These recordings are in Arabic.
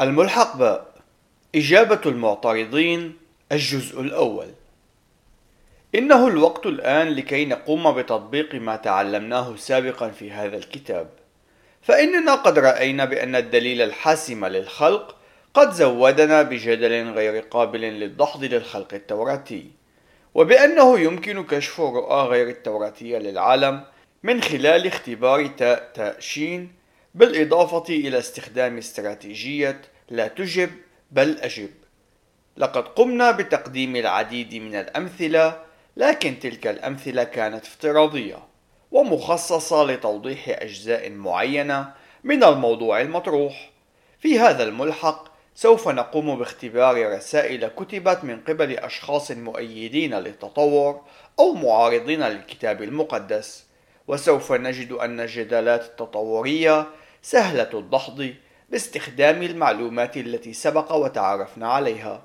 الملحق باء إجابة المعترضين الجزء الأول. إنه الوقت الآن لكي نقوم بتطبيق ما تعلمناه سابقا في هذا الكتاب. فإننا قد رأينا بأن الدليل الحاسم للخلق قد زودنا بجدل غير قابل للدحض للخلق التوراتي وبأنه يمكن كشف الرؤى غير التوراتية للعالم من خلال اختبار تاء تاء شين بالإضافة إلى استخدام استراتيجية لا تجب بل أجب. لقد قمنا بتقديم العديد من الأمثلة لكن تلك الأمثلة كانت افتراضية ومخصصة لتوضيح أجزاء معينة من الموضوع المطروح. في هذا الملحق سوف نقوم باختبار رسائل كتبت من قبل أشخاص مؤيدين للتطور أو معارضين للكتاب المقدس وسوف نجد أن الجدالات التطورية سهلة الدحض باستخدام المعلومات التي سبق وتعرفنا عليها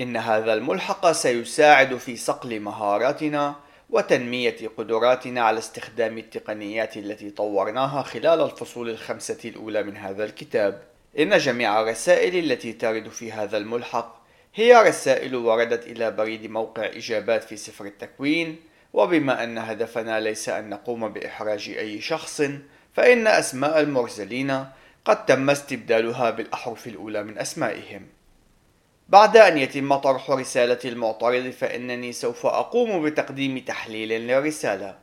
إن هذا الملحق سيساعد في صقل مهاراتنا وتنمية قدراتنا على استخدام التقنيات التي طورناها خلال الفصول الخمسة الأولى من هذا الكتاب. إن جميع الرسائل التي ترد في هذا الملحق هي رسائل وردت إلى بريد موقع إجابات في سفر التكوين، وبما أن هدفنا ليس أن نقوم بإحراج أي شخص، فإن أسماء المرسلين قد تم استبدالها بالأحرف الأولى من أسمائهم. بعد أن يتم طرح رسالة المعترض فإنني سوف أقوم بتقديم تحليل للرسالة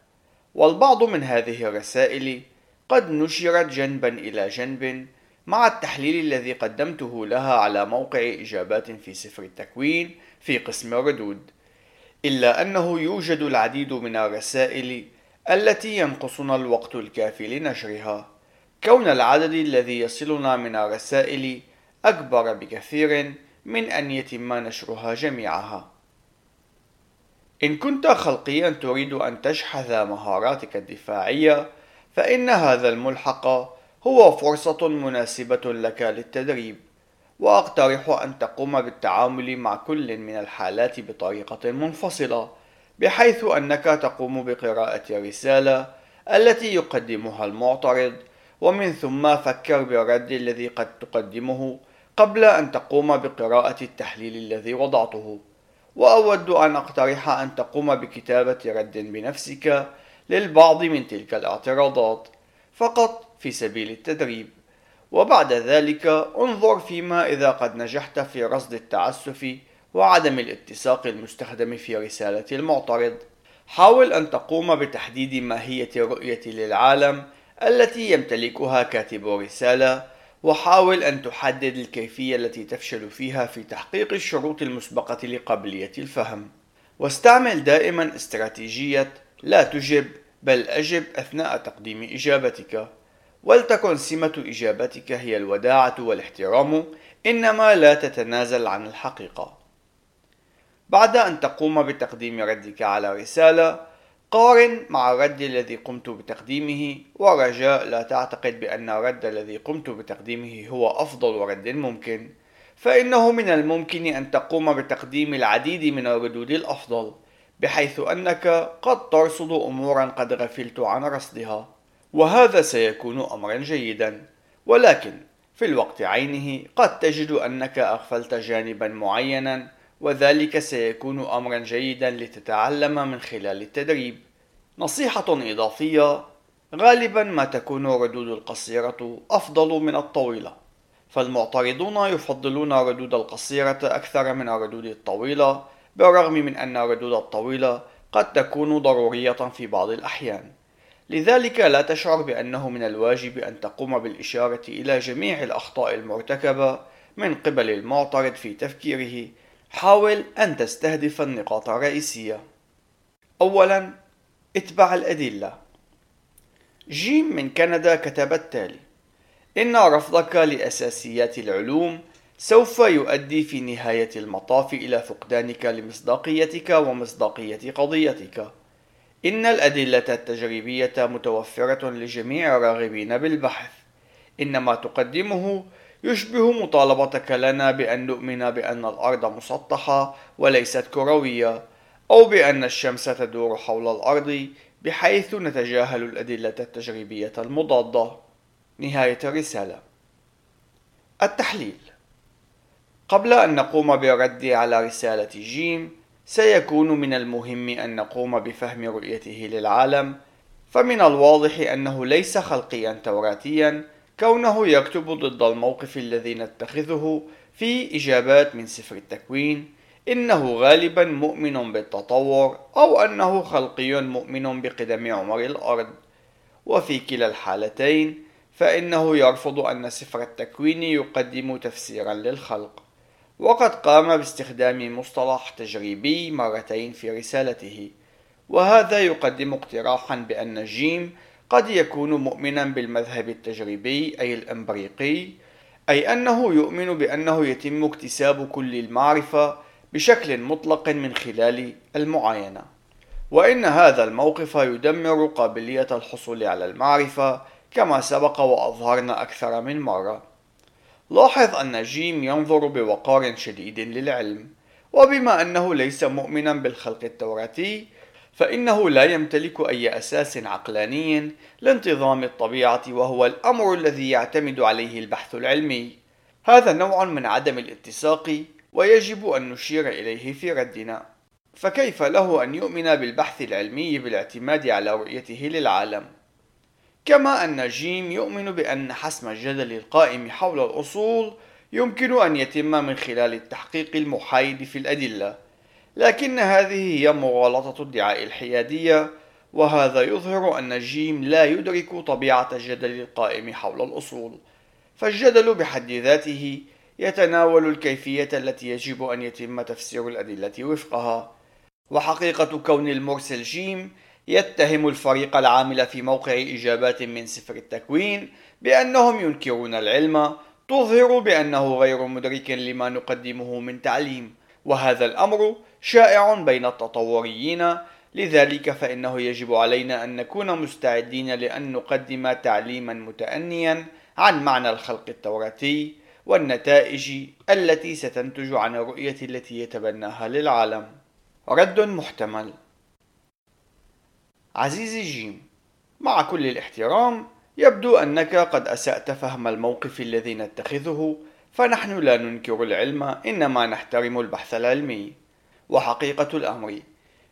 والبعض من هذه الرسائل قد نشرت جنبا إلى جنب مع التحليل الذي قدمته لها على موقع إجابات في سفر التكوين في قسم الردود إلا أنه يوجد العديد من الرسائل التي ينقصنا الوقت الكافي لنشرها. كون العدد الذي يصلنا من الرسائل أكبر بكثير من أن يتم نشرها جميعها. إن كنت خلقيا تريد أن تشحذ مهاراتك الدفاعية، فإن هذا الملحق هو فرصة مناسبة لك للتدريب، وأقترح أن تقوم بالتعامل مع كل من الحالات بطريقة منفصلة، بحيث أنك تقوم بقراءة الرسالة التي يقدمها المعترض، ومن ثم فكر بالرد الذي قد تقدمه قبل أن تقوم بقراءة التحليل الذي وضعته. وأود أن أقترح أن تقوم بكتابة رد بنفسك للبعض من تلك الاعتراضات فقط في سبيل التدريب. وبعد ذلك انظر فيما إذا قد نجحت في رصد التعسف وعدم الاتساق المستخدم في رسالة المعترض. حاول أن تقوم بتحديد ماهية الرؤية للعالم التي يمتلكها كاتب الرسالة وحاول أن تحدد الكيفية التي تفشل فيها في تحقيق الشروط المسبقة لقابلية الفهم. واستعمل دائما استراتيجية لا تجب بل أجب أثناء تقديم إجابتك. ولتكن سمة إجابتك هي الوداعة والاحترام إنما لا تتنازل عن الحقيقة. بعد أن تقوم بتقديم ردك على رسالة قارن مع الرد الذي قمت بتقديمه ورجاء لا تعتقد بأن الرد الذي قمت بتقديمه هو أفضل رد ممكن. فإنه من الممكن أن تقوم بتقديم العديد من الردود الأفضل بحيث أنك قد ترصد أمورا قد غفلت عن رصدها. وهذا سيكون أمرا جيدا. ولكن في الوقت عينه قد تجد أنك أغفلت جانبا معينا وذلك سيكون أمرا جيدا لتتعلم من خلال التدريب. نصيحة إضافية غالبا ما تكون الردود القصيرة أفضل من الطويلة فالمعترضون يفضلون الردود القصيرة أكثر من الردود الطويلة بالرغم من أن الردود الطويلة قد تكون ضرورية في بعض الأحيان. لذلك لا تشعر بأنه من الواجب أن تقوم بالإشارة إلى جميع الأخطاء المرتكبة من قبل المعترض في تفكيره حاول أن تستهدف النقاط الرئيسية. أولا اتبع الأدلة. جيم من كندا كتب التالي إن رفضك لأساسيات العلوم سوف يؤدي في نهاية المطاف إلى فقدانك لمصداقيتك ومصداقية قضيتك. إن الأدلة التجريبية متوفرة لجميع الراغبين بالبحث إن ما تقدمه يشبه مطالبتك لنا بأن نؤمن بأن الأرض مسطحة وليست كروية أو بأن الشمس تدور حول الأرض بحيث نتجاهل الأدلة التجريبية المضادة. نهاية الرسالة. التحليل. قبل أن نقوم بالرد على رسالة جيم سيكون من المهم أن نقوم بفهم رؤيته للعالم فمن الواضح أنه ليس خلقيا توراتيا كونه يكتب ضد الموقف الذي نتخذه في إجابات من سفر التكوين إنه غالبا مؤمن بالتطور أو أنه خلقي مؤمن بقدم عمر الأرض. وفي كلا الحالتين فإنه يرفض أن سفر التكوين يقدم تفسيرا للخلق. وقد قام باستخدام مصطلح تجريبي مرتين في رسالته وهذا يقدم اقتراحا بأن جيم قد يكون مؤمنا بالمذهب التجريبي أي الإمبريقي أي أنه يؤمن بأنه يتم اكتساب كل المعرفة بشكل مطلق من خلال المعاينة. وإن هذا الموقف يدمر قابلية الحصول على المعرفة كما سبق وأظهرنا أكثر من مرة. لاحظ أن جيم ينظر بوقار شديد للعلم وبما أنه ليس مؤمنا بالخلق التوراتي فإنه لا يمتلك أي أساس عقلاني لانتظام الطبيعة وهو الأمر الذي يعتمد عليه البحث العلمي. هذا نوع من عدم الاتساق ويجب أن نشير إليه في ردنا. فكيف له أن يؤمن بالبحث العلمي بالاعتماد على رؤيته للعالم؟ كما أن جيم يؤمن بأن حسم الجدل القائم حول الأصول يمكن أن يتم من خلال التحقيق المحايد في الأدلة. لكن هذه هي مغالطة ادعاء الحيادية وهذا يظهر أن جيم لا يدرك طبيعة الجدل القائم حول الأصول. فالجدل بحد ذاته يتناول الكيفية التي يجب أن يتم تفسير الأدلة وفقها. وحقيقة كون المرسل جيم يتهم الفريق العامل في موقع إجابات من سفر التكوين بأنهم ينكرون العلم تظهر بأنه غير مدرك لما نقدمه من تعليم. وهذا الأمر شائع بين التطوريين. لذلك فإنه يجب علينا أن نكون مستعدين لأن نقدم تعليما متأنيا عن معنى الخلق التوراتي والنتائج التي ستنتج عن الرؤية التي يتبناها للعالم. رد محتمل. عزيزي جيم مع كل الاحترام يبدو أنك قد أسأت فهم الموقف الذي نتخذه فنحن لا ننكر العلم إنما نحترم البحث العلمي. وحقيقة الأمر.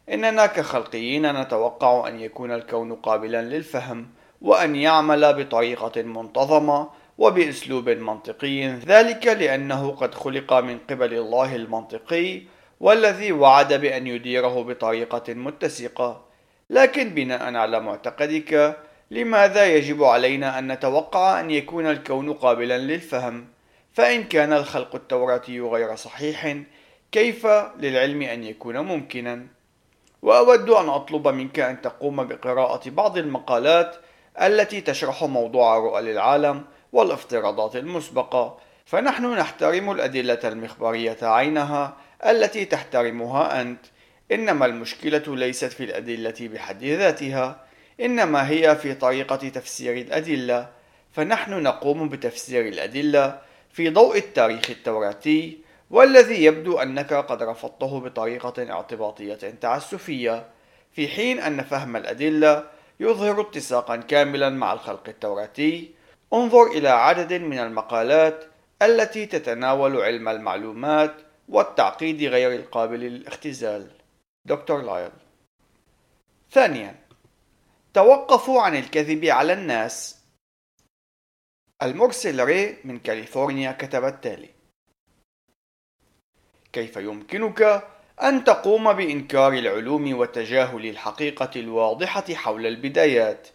إننا كخلقيين نتوقع أن يكون الكون قابلا للفهم وأن يعمل بطريقة منتظمة وبأسلوب منطقي. ذلك لأنه قد خلق من قبل الله المنطقي والذي وعد بأن يديره بطريقة متسقة. لكن بناء على معتقدك لماذا يجب علينا أن نتوقع أن يكون الكون قابلا للفهم؟ فإن كان الخلق التوراتي غير صحيح كيف للعلم أن يكون ممكنا؟ وأود أن أطلب منك أن تقوم بقراءة بعض المقالات التي تشرح موضوع رؤى للعالم والافتراضات المسبقة. فنحن نحترم الأدلة المخبرية عينها التي تحترمها أنت. إنما المشكلة ليست في الأدلة بحد ذاتها إنما هي في طريقة تفسير الأدلة. فنحن نقوم بتفسير الأدلة في ضوء التاريخ التوراتي والذي يبدو أنك قد رفضته بطريقة اعتباطية تعسفية في حين أن فهم الأدلة يظهر اتساقا كاملا مع الخلق التوراتي. انظر إلى عدد من المقالات التي تتناول علم المعلومات والتعقيد غير القابل للاختزال. دكتور لايل. ثانيا توقفوا عن الكذب على الناس. المرسل ري من كاليفورنيا كتب التالي. كيف يمكنك أن تقوم بإنكار العلوم وتجاهل الحقيقة الواضحة حول البدايات؟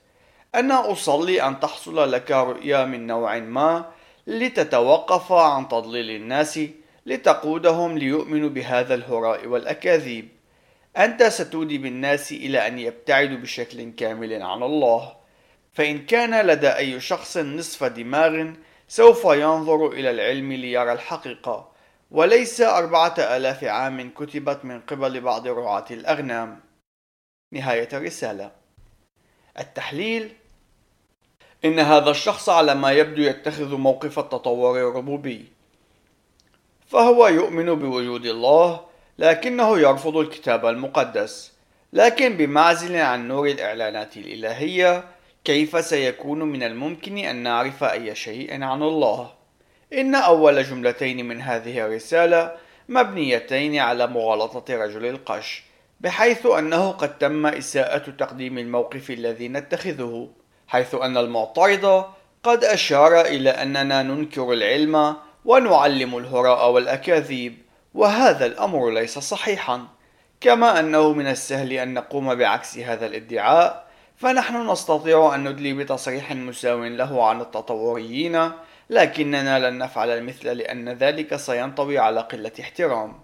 أنا أصلي أن تحصل لك رؤية من نوع ما لتتوقف عن تضليل الناس لتقودهم ليؤمنوا بهذا الهراء والأكاذيب. أنت ستودي بالناس إلى أن يبتعدوا بشكل كامل عن الله. فإن كان لدى أي شخص نصف دماغ سوف ينظر إلى العلم ليرى الحقيقة. وليس أربعة آلاف عام كتبت من قبل بعض رعاة الأغنام. نهاية الرسالة. التحليل إن هذا الشخص على ما يبدو يتخذ موقف التطور الربوبي. فهو يؤمن بوجود الله لكنه يرفض الكتاب المقدس. لكن بمعزل عن نور الإعلانات الإلهية كيف سيكون من الممكن أن نعرف أي شيء عن الله؟ إن أول جملتين من هذه الرسالة مبنيتين على مغالطة رجل القش بحيث أنه قد تم إساءة تقديم الموقف الذي نتخذه حيث أن المعترض قد أشار إلى أننا ننكر العلم ونعلم الهراء والأكاذيب وهذا الأمر ليس صحيحا. كما أنه من السهل أن نقوم بعكس هذا الادعاء فنحن نستطيع أن ندلي بتصريح مساو له عن التطوريين لكننا لن نفعل المثل لأن ذلك سينطوي على قلة احترام.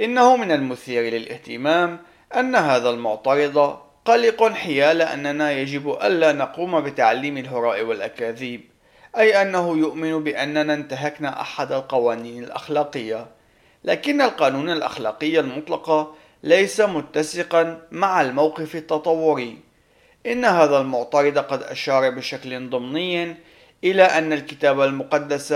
إنه من المثير للاهتمام أن هذا المعترض قلق حيال أننا يجب ألا نقوم بتعليم الهراء والأكاذيب أي أنه يؤمن بأننا انتهكنا أحد القوانين الأخلاقية. لكن القانون الأخلاقي المطلق ليس متسقا مع الموقف التطوري. إن هذا المعترض قد أشار بشكل ضمني إلى أن الكتاب المقدس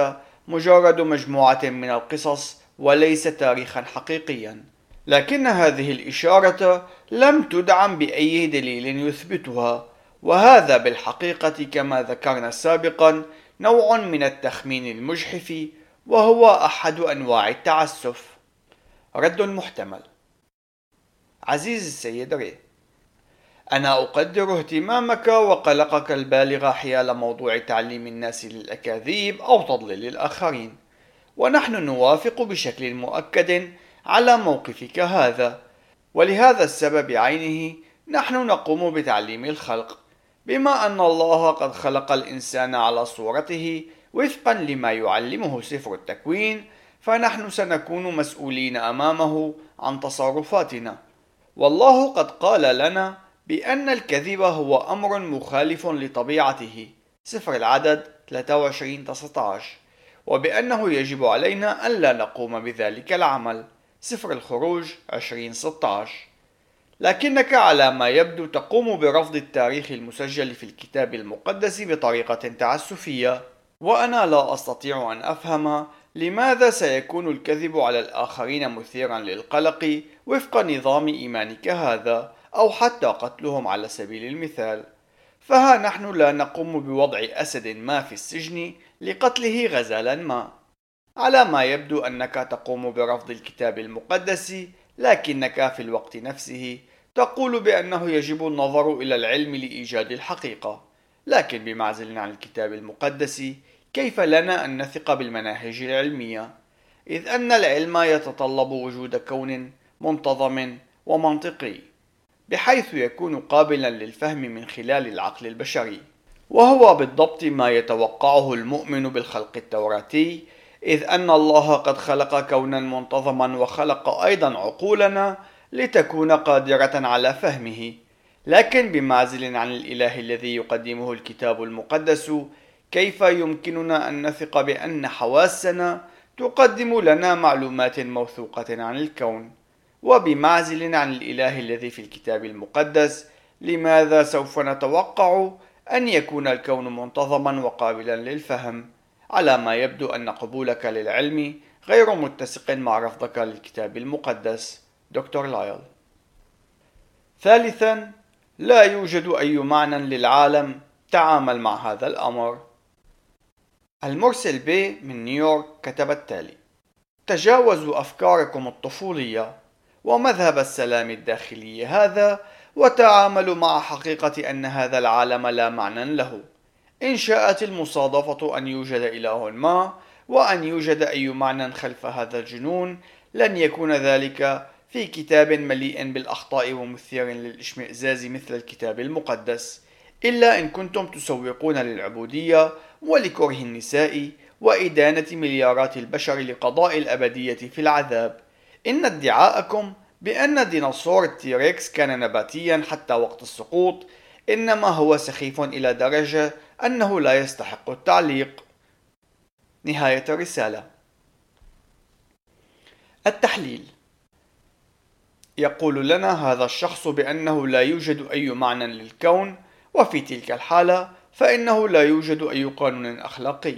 مجرد مجموعة من القصص وليس تاريخا حقيقيا. لكن هذه الإشارة لم تدعم بأي دليل يثبتها وهذا بالحقيقة كما ذكرنا سابقا نوع من التخمين المجحف وهو أحد أنواع التعسف. رد محتمل. عزيزي السيد ري أنا أقدر اهتمامك وقلقك البالغ حيال موضوع تعليم الناس للأكاذيب أو تضليل الآخرين. ونحن نوافق بشكل مؤكد على موقفك هذا. ولهذا السبب عينه نحن نقوم بتعليم الخلق. بما أن الله قد خلق الإنسان على صورته وفقا لما يعلمه سفر التكوين فنحن سنكون مسؤولين أمامه عن تصرفاتنا. والله قد قال لنا بأن الكذب هو أمر مخالف لطبيعته. سفر العدد 23 19 وبأنه يجب علينا ألا نقوم بذلك العمل. سفر الخروج 20 16 لكنك على ما يبدو تقوم برفض التاريخ المسجل في الكتاب المقدس بطريقة تعسفية. وأنا لا أستطيع أن أفهم لماذا سيكون الكذب على الآخرين مثيرا للقلق وفق نظام إيمانك هذا. أو حتى قتلهم على سبيل المثال. فها نحن لا نقوم بوضع أسد ما في السجن لقتله غزالا ما. على ما يبدو أنك تقوم برفض الكتاب المقدس لكنك في الوقت نفسه تقول بأنه يجب النظر إلى العلم لإيجاد الحقيقة. لكن بمعزل عن الكتاب المقدس كيف لنا أن نثق بالمناهج العلمية؟ إذ أن العلم يتطلب وجود كون منتظم ومنطقي. بحيث يكون قابلا للفهم من خلال العقل البشري. وهو بالضبط ما يتوقعه المؤمن بالخلق التوراتي إذ أن الله قد خلق كونا منتظما وخلق أيضا عقولنا لتكون قادرة على فهمه. لكن بمعزل عن الإله الذي يقدمه الكتاب المقدس كيف يمكننا أن نثق بأن حواسنا تقدم لنا معلومات موثوقة عن الكون؟ وبمعزل عن الإله الذي في الكتاب المقدس لماذا سوف نتوقع أن يكون الكون منتظما وقابلا للفهم؟ على ما يبدو أن قبولك للعلم غير متسق مع رفضك للكتاب المقدس. دكتور لايل. ثالثا لا يوجد أي معنى للعالم تعامل مع هذا الأمر. المرسل بي من نيويورك كتب التالي تجاوزوا أفكاركم الطفولية ومذهب السلام الداخلي هذا وتعاملوا مع حقيقة أن هذا العالم لا معنى له. إن شاءت المصادفة أن يوجد إله ما وأن يوجد أي معنى خلف هذا الجنون لن يكون ذلك في كتاب مليء بالأخطاء ومثير للإشمئزاز مثل الكتاب المقدس. إلا إن كنتم تسوقون للعبودية ولكره النساء وإدانة مليارات البشر لقضاء الأبدية في العذاب. إن ادعاءكم بأن ديناصور التيريكس كان نباتيا حتى وقت السقوط إنما هو سخيف إلى درجة أنه لا يستحق التعليق. نهاية الرسالة. التحليل. يقول لنا هذا الشخص بأنه لا يوجد أي معنى للكون وفي تلك الحالة فإنه لا يوجد أي قانون أخلاقي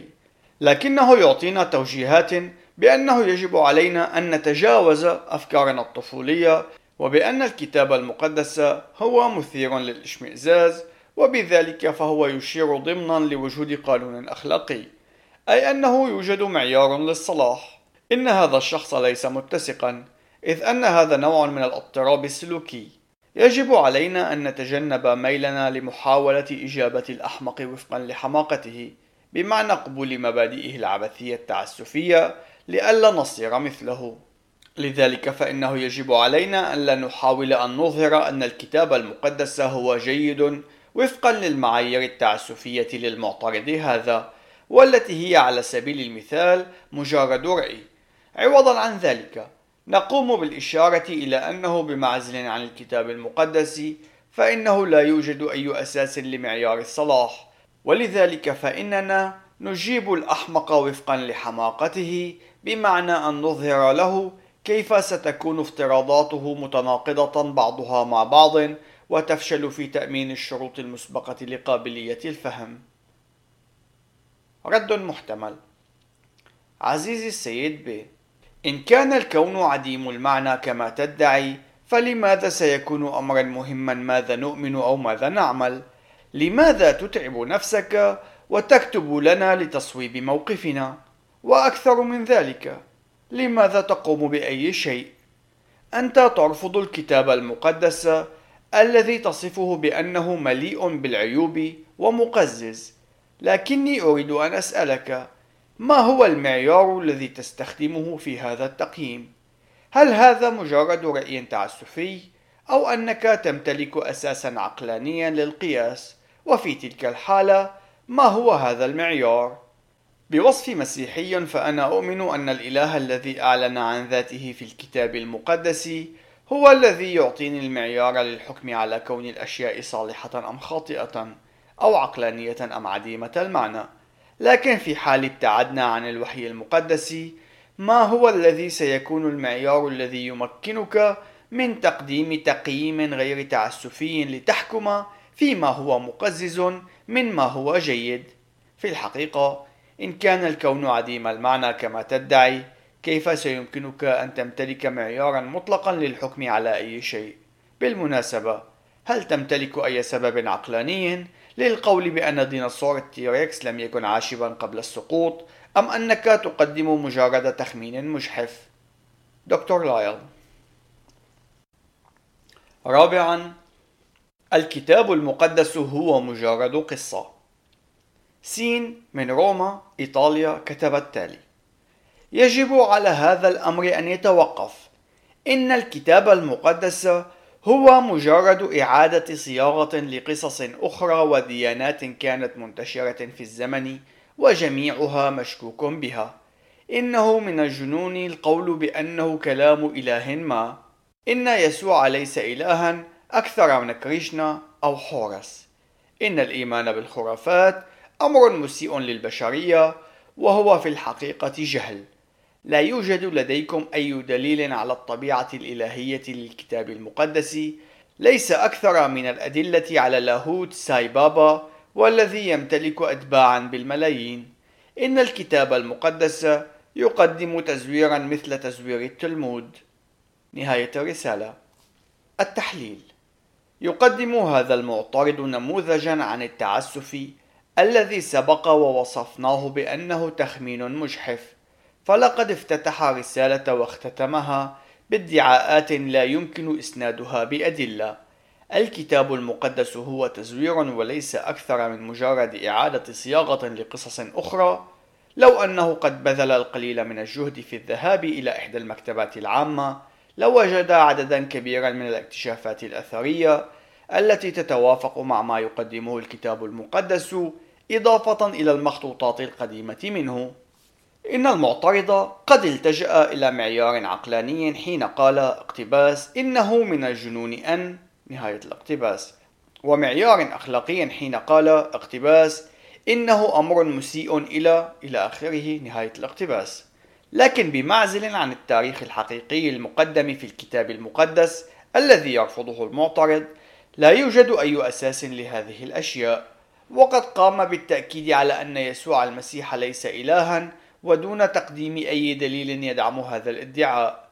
لكنه يعطينا توجيهات بأنه يجب علينا أن نتجاوز أفكارنا الطفولية وبأن الكتاب المقدس هو مثير للإشمئزاز وبذلك فهو يشير ضمنا لوجود قانون أخلاقي أي أنه يوجد معيار للصلاح. إن هذا الشخص ليس متسقا إذ أن هذا نوع من الاضطراب السلوكي. يجب علينا أن نتجنب ميلنا لمحاولة إجابة الأحمق وفقا لحماقته بمعنى قبول مبادئه العبثية التعسفية لئلا نصير مثله. لذلك فإنه يجب علينا أن لا نحاول أن نظهر أن الكتاب المقدس هو جيد وفقا للمعايير التعسفية للمعترض هذا والتي هي على سبيل المثال مجرد رأي. عوضا عن ذلك نقوم بالإشارة إلى أنه بمعزل عن الكتاب المقدس فإنه لا يوجد أي أساس لمعيار الصلاح. ولذلك فإننا نجيب الأحمق وفقا لحماقته بمعنى أن نظهر له كيف ستكون افتراضاته متناقضة بعضها مع بعض وتفشل في تأمين الشروط المسبقة لقابلية الفهم. رد محتمل عزيزي السيد ب إن كان الكون عديم المعنى كما تدعي فلماذا سيكون أمرا مهما ماذا نؤمن أو ماذا نعمل؟ لماذا تتعب نفسك وتكتب لنا لتصويب موقفنا؟ وأكثر من ذلك لماذا تقوم بأي شيء؟ أنت ترفض الكتاب المقدس الذي تصفه بأنه مليء بالعيوب ومقزز، لكني أريد أن أسألك: ما هو المعيار الذي تستخدمه في هذا التقييم؟ هل هذا مجرد رأي تعسفي؟ أو أنك تمتلك أساسا عقلانيا للقياس؟ وفي تلك الحالة ما هو هذا المعيار؟ بوصفي مسيحي فأنا أؤمن أن الإله الذي أعلن عن ذاته في الكتاب المقدس هو الذي يعطيني المعيار للحكم على كون الأشياء صالحة أم خاطئة أو عقلانية أم عديمة المعنى. لكن في حال ابتعدنا عن الوحي المقدس ما هو الذي سيكون المعيار الذي يمكنك من تقديم تقييم غير تعسفي لتحكم فيما هو مقزز من ما هو جيد؟ في الحقيقة إن كان الكون عديم المعنى كما تدعي كيف سيمكنك أن تمتلك معيارا مطلقا للحكم على أي شيء؟ بالمناسبة هل تمتلك أي سبب عقلاني للقول بأن ديناصور التيركس لم يكن عاشبا قبل السقوط أم أنك تقدم مجرد تخمين مجحف؟ دكتور لايل. رابعا الكتاب المقدس هو مجرد قصة. سين من روما إيطاليا كتب التالي. يجب على هذا الأمر أن يتوقف. إن الكتاب المقدس هو مجرد إعادة صياغة لقصص أخرى وديانات كانت منتشرة في الزمن وجميعها مشكوك بها. إنه من الجنون القول بأنه كلام إله ما. إن يسوع ليس إلها أكثر من كريشنا أو حورس. إن الإيمان بالخرافات أمر مسيء للبشرية وهو في الحقيقة جهل. لا يوجد لديكم أي دليل على الطبيعة الإلهية للكتاب المقدس. ليس أكثر من الأدلة على لاهوت ساي بابا والذي يمتلك أتباعا بالملايين. إن الكتاب المقدس يقدم تزويرا مثل تزوير التلمود. نهاية الرسالة. التحليل. يقدم هذا المعترض نموذجا عن التعسف الذي سبق ووصفناه بأنه تخمين مجحف فلقد افتتح رسالة واختتمها بادعاءات لا يمكن إسنادها بأدلة. الكتاب المقدس هو تزوير وليس أكثر من مجرد إعادة صياغة لقصص أخرى. لو أنه قد بذل القليل من الجهد في الذهاب إلى إحدى المكتبات العامة لوجد عددا كبيرا من الاكتشافات الأثرية التي تتوافق مع ما يقدمه الكتاب المقدس إضافة إلى المخطوطات القديمة منه. إن المعترض قد التجأ إلى معيار عقلاني حين قال اقتباس إنه من الجنون أن نهاية الاقتباس. ومعيار أخلاقي حين قال اقتباس إنه أمر مسيء إلى إلى آخره نهاية الاقتباس. لكن بمعزل عن التاريخ الحقيقي المقدم في الكتاب المقدس الذي يرفضه المعترض لا يوجد أي أساس لهذه الأشياء. وقد قام بالتأكيد على أن يسوع المسيح ليس إلها ودون تقديم أي دليل يدعم هذا الادعاء.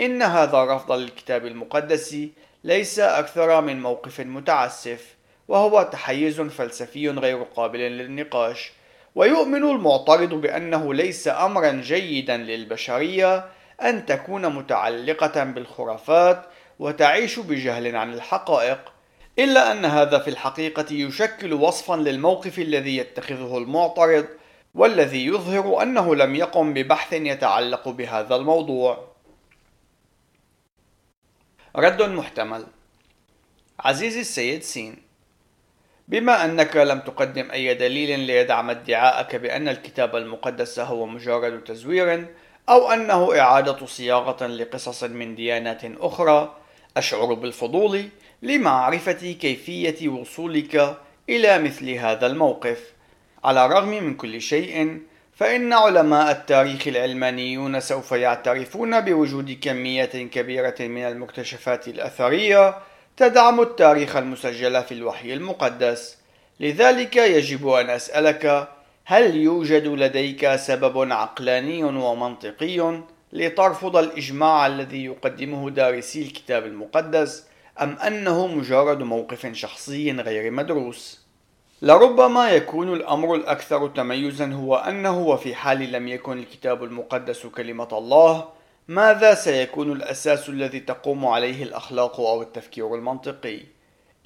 إن هذا الرفض للكتاب المقدس ليس أكثر من موقف متعسف وهو تحيز فلسفي غير قابل للنقاش. ويؤمن المعترض بأنه ليس أمرا جيدا للبشرية أن تكون متعلقة بالخرافات وتعيش بجهل عن الحقائق. إلا أن هذا في الحقيقة يشكل وصفا للموقف الذي يتخذه المعترض والذي يظهر أنه لم يقم ببحث يتعلق بهذا الموضوع. رد محتمل. عزيزي السيد سين بما أنك لم تقدم أي دليل ليدعم ادعاءك بأن الكتاب المقدس هو مجرد تزوير أو أنه إعادة صياغة لقصص من ديانات أخرى أشعر بالفضول لمعرفة كيفية وصولك إلى مثل هذا الموقف. على الرغم من كل شيء فإن علماء التاريخ العلمانيون سوف يعترفون بوجود كمية كبيرة من المكتشفات الأثرية تدعم التاريخ المسجل في الوحي المقدس. لذلك يجب أن أسألك هل يوجد لديك سبب عقلاني ومنطقي لترفض الإجماع الذي يقدمه دارسي الكتاب المقدس؟ أم أنه مجرد موقف شخصي غير مدروس؟ لربما يكون الأمر الأكثر تميزا هو أنه وفي حال لم يكن الكتاب المقدس كلمة الله ماذا سيكون الأساس الذي تقوم عليه الأخلاق أو التفكير المنطقي؟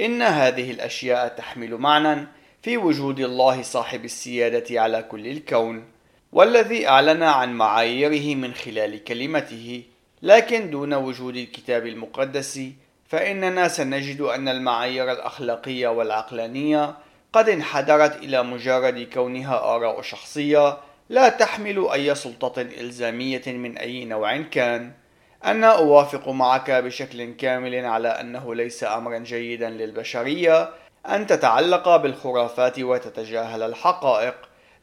إن هذه الأشياء تحمل معنى في وجود الله صاحب السيادة على كل الكون والذي أعلن عن معاييره من خلال كلمته لكن دون وجود الكتاب المقدس فإننا سنجد أن المعايير الأخلاقية والعقلانية قد انحدرت إلى مجرد كونها آراء شخصية لا تحمل أي سلطة إلزامية من أي نوع كان. أنا أوافق معك بشكل كامل على أنه ليس أمرا جيدا للبشرية أن تتعلق بالخرافات وتتجاهل الحقائق،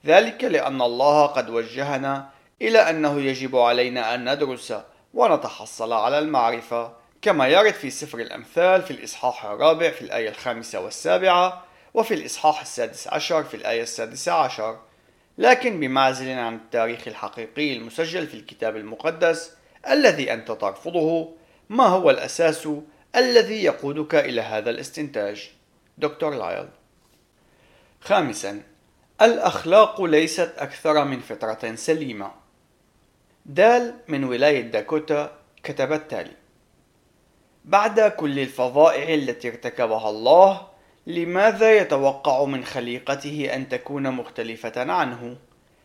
ذلك لأن الله قد وجهنا إلى أنه يجب علينا أن ندرس ونتحصل على المعرفة، كما يرد في سفر الأمثال في الإصحاح الرابع في الآية الخامسة والسابعة، وفي الإصحاح السادس عشر في الآية السادسة عشر. لكن بمعزل عن التاريخ الحقيقي المسجل في الكتاب المقدس الذي أنت ترفضه ما هو الأساس الذي يقودك إلى هذا الاستنتاج؟ دكتور لايل خامسا الأخلاق ليست أكثر من فطرة سليمة. دال من ولاية داكوتا كتب التالي بعد كل الفظائع التي ارتكبها الله لماذا يتوقع من خليقته أن تكون مختلفة عنه؟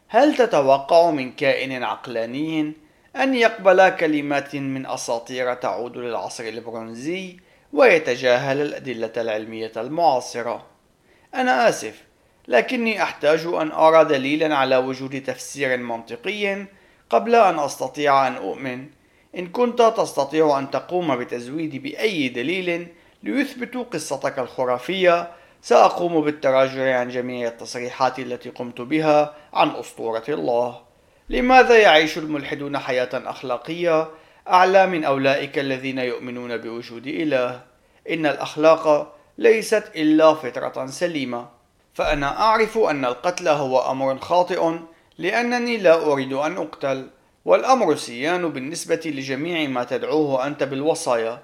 هل تتوقع من كائن عقلاني أن يقبل كلمات من أساطير تعود للعصر البرونزي ويتجاهل الأدلة العلمية المعاصرة؟ أنا آسف، لكني أحتاج أن أرى دليلا على وجود تفسير منطقي قبل أن أستطيع أن أؤمن. إن كنت تستطيع أن تقوم بتزويدي بأي دليل ليثبتوا قصتك الخرافية سأقوم بالتراجع عن جميع التصريحات التي قمت بها عن أسطورة الله. لماذا يعيش الملحدون حياة أخلاقية أعلى من أولئك الذين يؤمنون بوجود إله؟ إن الأخلاق ليست إلا فطرة سليمة. فأنا أعرف أن القتل هو أمر خاطئ لأنني لا أريد أن أقتل. والأمر سيان بالنسبة لجميع ما تدعوه أنت بالوصايا.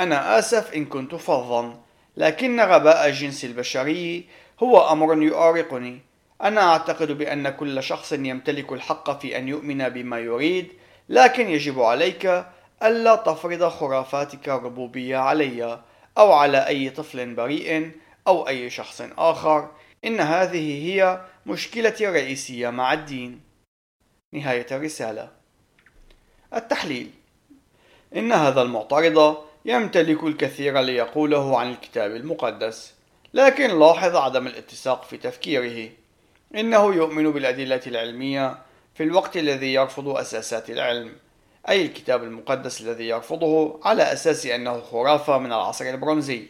أنا آسف إن كنت فظا لكن غباء الجنس البشري هو أمر يؤارقني أنا أعتقد بأن كل شخص يمتلك الحق في أن يؤمن بما يريد لكن يجب عليك ألا تفرض خرافاتك الربوبية علي أو على أي طفل بريء أو أي شخص آخر. إن هذه هي مشكلتي الرئيسية مع الدين. نهاية الرسالة. التحليل. إن هذا المعترض يمتلك الكثير ليقوله عن الكتاب المقدس لكن لاحظ عدم الاتساق في تفكيره. إنه يؤمن بالأدلة العلمية في الوقت الذي يرفض أساسات العلم أي الكتاب المقدس الذي يرفضه على أساس أنه خرافة من العصر البرونزي.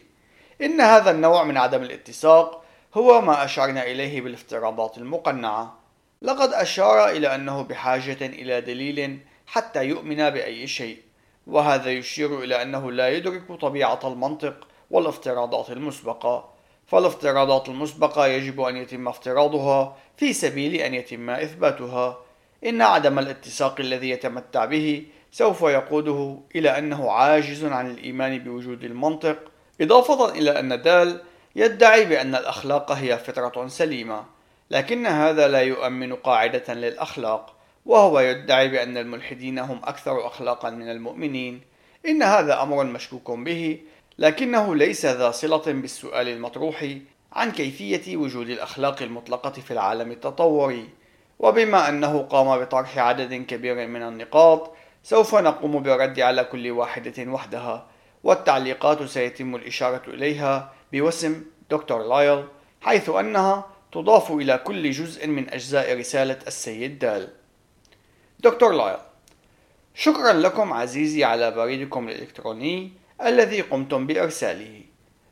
إن هذا النوع من عدم الاتساق هو ما أشرنا إليه بالافتراضات المقنعة. لقد أشار إلى أنه بحاجة إلى دليل حتى يؤمن بأي شيء وهذا يشير إلى أنه لا يدرك طبيعة المنطق والافتراضات المسبقة. فالافتراضات المسبقة يجب أن يتم افتراضها في سبيل أن يتم إثباتها. إن عدم الاتساق الذي يتمتع به سوف يقوده إلى أنه عاجز عن الإيمان بوجود المنطق إضافة إلى أن دال يدعي بأن الأخلاق هي فطرة سليمة. لكن هذا لا يؤمن قاعدة للأخلاق وهو يدعي بأن الملحدين هم أكثر أخلاقا من المؤمنين. إن هذا أمر مشكوك به لكنه ليس ذا صلة بالسؤال المطروح عن كيفية وجود الأخلاق المطلقة في العالم التطوري. وبما أنه قام بطرح عدد كبير من النقاط سوف نقوم بالرد على كل واحدة وحدها والتعليقات سيتم الإشارة إليها بوسم دكتور لايل حيث أنها تضاف إلى كل جزء من أجزاء رسالة السيد دال. دكتور لايل شكرا لكم عزيزي على بريدكم الإلكتروني الذي قمتم بإرساله.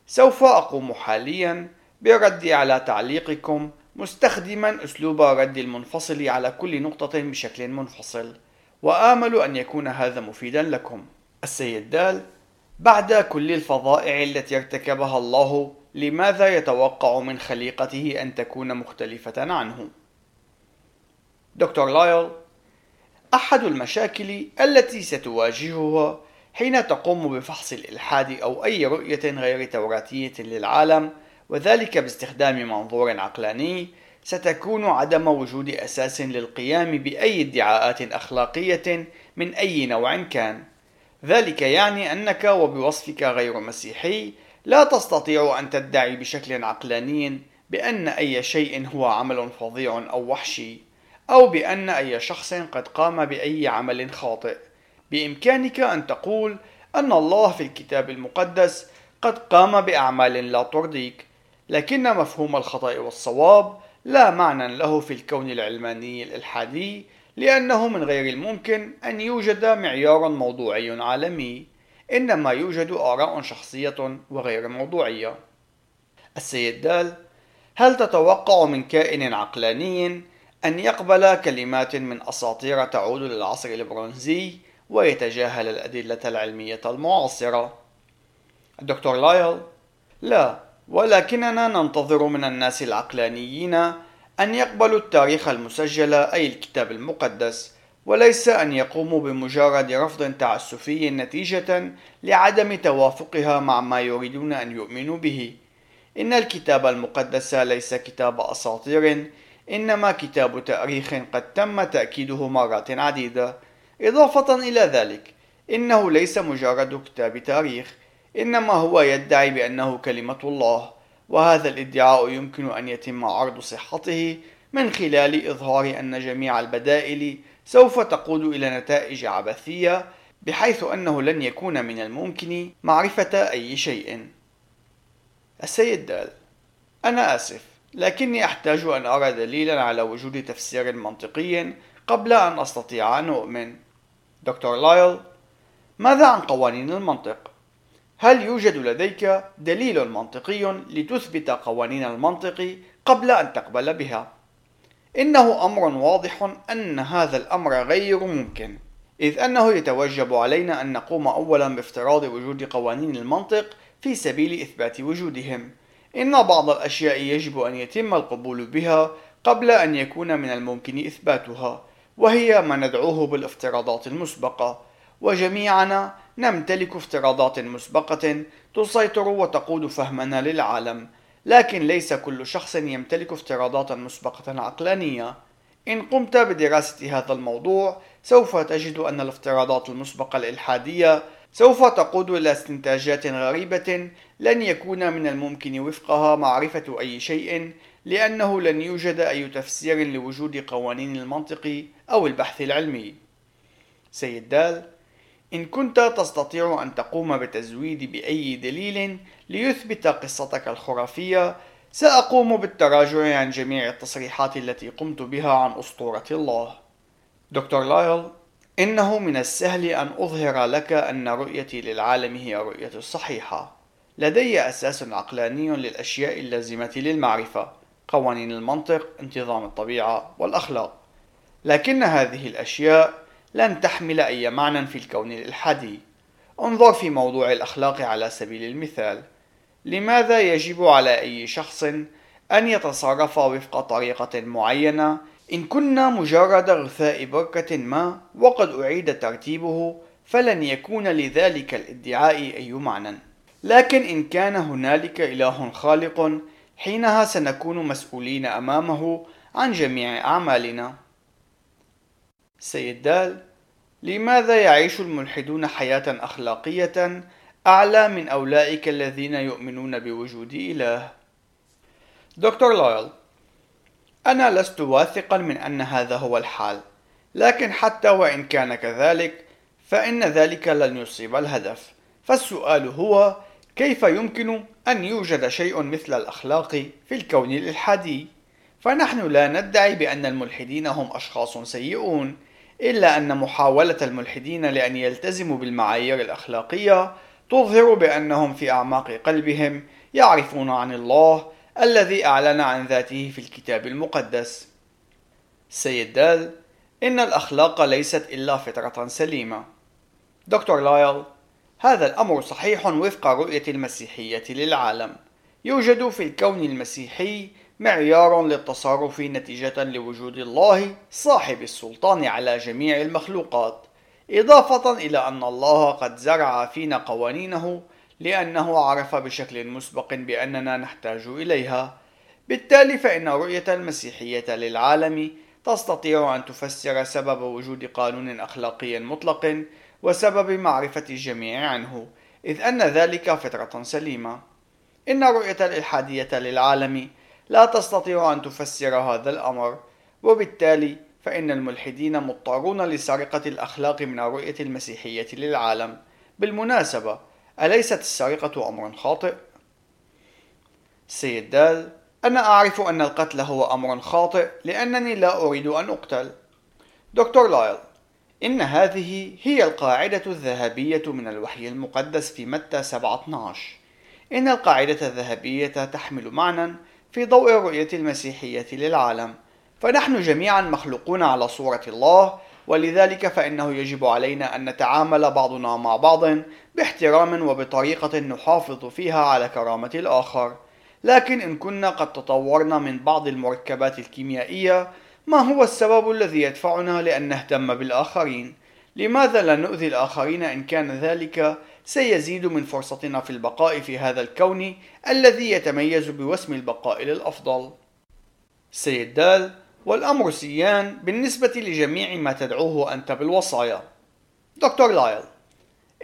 سوف أقوم حاليا بالرد على تعليقكم مستخدما أسلوب الرد المنفصل على كل نقطة بشكل منفصل وآمل أن يكون هذا مفيدا لكم. السيد دال بعد كل الفظائع التي ارتكبها الله لماذا يتوقع من خليقته أن تكون مختلفة عنه؟ دكتور لايل أحد المشاكل التي ستواجهها حين تقوم بفحص الإلحاد أو أي رؤية غير توراتية للعالم وذلك باستخدام منظور عقلاني ستكون عدم وجود أساس للقيام بأي ادعاءات أخلاقية من أي نوع كان ذلك يعني أنك وبوصفك غير مسيحي لا تستطيع أن تدعي بشكل عقلاني بأن أي شيء هو عمل فظيع أو وحشي أو بأن أي شخص قد قام بأي عمل خاطئ. بإمكانك أن تقول أن الله في الكتاب المقدس قد قام بأعمال لا ترضيك لكن مفهوم الخطأ والصواب لا معنى له في الكون العلماني الإلحادي لأنه من غير الممكن أن يوجد معيار موضوعي عالمي. إنما يوجد آراء شخصية وغير موضوعية السيد دال هل تتوقع من كائن عقلاني أن يقبل كلمات من أساطير تعود للعصر البرونزي ويتجاهل الأدلة العلمية المعاصرة؟ الدكتور لايل لا ولكننا ننتظر من الناس العقلانيين أن يقبلوا التاريخ المسجل أي الكتاب المقدس وليس أن يقوموا بمجرد رفض تعسفي نتيجة لعدم توافقها مع ما يريدون أن يؤمنوا به. إن الكتاب المقدس ليس كتاب أساطير إنما كتاب تأريخ قد تم تأكيده مرات عديدة. إضافة إلى ذلك إنه ليس مجرد كتاب تاريخ إنما هو يدعي بأنه كلمة الله وهذا الادعاء يمكن أن يتم عرض صحته من خلال إظهار أن جميع البدائل سوف تقود إلى نتائج عبثية بحيث أنه لن يكون من الممكن معرفة أي شيء. السيد دال: أنا آسف، لكني أحتاج أن أرى دليلا على وجود تفسير منطقي قبل أن أستطيع أن أؤمن. دكتور لايل: ماذا عن قوانين المنطق؟ هل يوجد لديك دليل منطقي لتثبت قوانين المنطق قبل أن تقبل بها؟ إنه أمر واضح أن هذا الأمر غير ممكن، إذ أنه يتوجب علينا أن نقوم أولا بافتراض وجود قوانين المنطق في سبيل إثبات وجودهم. إن بعض الأشياء يجب أن يتم القبول بها قبل أن يكون من الممكن إثباتها، وهي ما ندعوه بالافتراضات المسبقة، وجميعنا نمتلك افتراضات مسبقة تسيطر وتقود فهمنا للعالم، لكن ليس كل شخص يمتلك افتراضات مسبقة عقلانية. إن قمت بدراسة هذا الموضوع، سوف تجد أن الافتراضات المسبقة الإلحادية سوف تقود إلى استنتاجات غريبة لن يكون من الممكن وفقها معرفة أي شيء لأنه لن يوجد أي تفسير لوجود قوانين المنطق أو البحث العلمي. سيد دال إن كنت تستطيع أن تقوم بتزويد بأي دليل ليثبت قصتك الخرافية. سأقوم بالتراجع عن جميع التصريحات التي قمت بها عن أسطورة الله. دكتور لايل إنه من السهل أن أظهر لك أن رؤيتي للعالم هي رؤية الصحيحة لدي أساس عقلاني للأشياء اللازمة للمعرفة قوانين المنطق انتظام الطبيعة والأخلاق. لكن هذه الأشياء لن تحمل أي معنى في الكون الإلحادي. انظر في موضوع الأخلاق على سبيل المثال. لماذا يجب على أي شخص أن يتصرف وفق طريقة معينة؟ إن كنا مجرد غثاء بركة ما وقد أعيد ترتيبه فلن يكون لذلك الادعاء أي معنى. لكن إن كان هنالك إله خالق حينها سنكون مسؤولين أمامه عن جميع أعمالنا. سيد دال لماذا يعيش الملحدون حياة أخلاقية أعلى من أولئك الذين يؤمنون بوجود إله؟ دكتور لايل أنا لست واثقا من أن هذا هو الحال لكن حتى وإن كان كذلك فإن ذلك لن يصيب الهدف فالسؤال هو كيف يمكن أن يوجد شيء مثل الأخلاق في الكون الإلحادي فنحن لا ندعي بأن الملحدين هم أشخاص سيئون إلا أن محاولة الملحدين لأن يلتزموا بالمعايير الأخلاقية تظهر بأنهم في أعماق قلبهم يعرفون عن الله الذي أعلن عن ذاته في الكتاب المقدس. سيد دال: إن الأخلاق ليست إلا فطرة سليمة. دكتور لايل: هذا الأمر صحيح وفق رؤية المسيحية للعالم. يوجد في الكون المسيحي معيار للتصرف نتيجة لوجود الله صاحب السلطان على جميع المخلوقات، إضافة إلى أن الله قد زرع فينا قوانينه لأنه عرف بشكل مسبق بأننا نحتاج إليها. بالتالي فإن رؤية المسيحية للعالم تستطيع أن تفسر سبب وجود قانون أخلاقي مطلق وسبب معرفة الجميع عنه، إذ أن ذلك فطرة سليمة. إن رؤية الإلحادية للعالم لا تستطيع أن تفسر هذا الأمر وبالتالي فإن الملحدين مضطرون لسرقة الأخلاق من الرؤية المسيحية للعالم. بالمناسبة أليست السرقة أمر خاطئ؟ سيد دال أنا أعرف أن القتل هو أمر خاطئ لأنني لا أريد أن أقتل. دكتور لايل إن هذه هي القاعدة الذهبية من الوحي المقدس في متى 7:12 إن القاعدة الذهبية تحمل معنى في ضوء الرؤية المسيحية للعالم. فنحن جميعا مخلوقون على صورة الله ولذلك فإنه يجب علينا أن نتعامل بعضنا مع بعض باحترام وبطريقة نحافظ فيها على كرامة الآخر لكن إن كنا قد تطورنا من بعض المركبات الكيميائية ما هو السبب الذي يدفعنا لأن نهتم بالآخرين؟ لماذا لا نؤذي الآخرين إن كان ذلك سيزيد من فرصتنا في البقاء في هذا الكون الذي يتميز بوسم البقاء للأفضل سيد دال والأمر سيان بالنسبة لجميع ما تدعوه أنت بالوصايا. دكتور لايل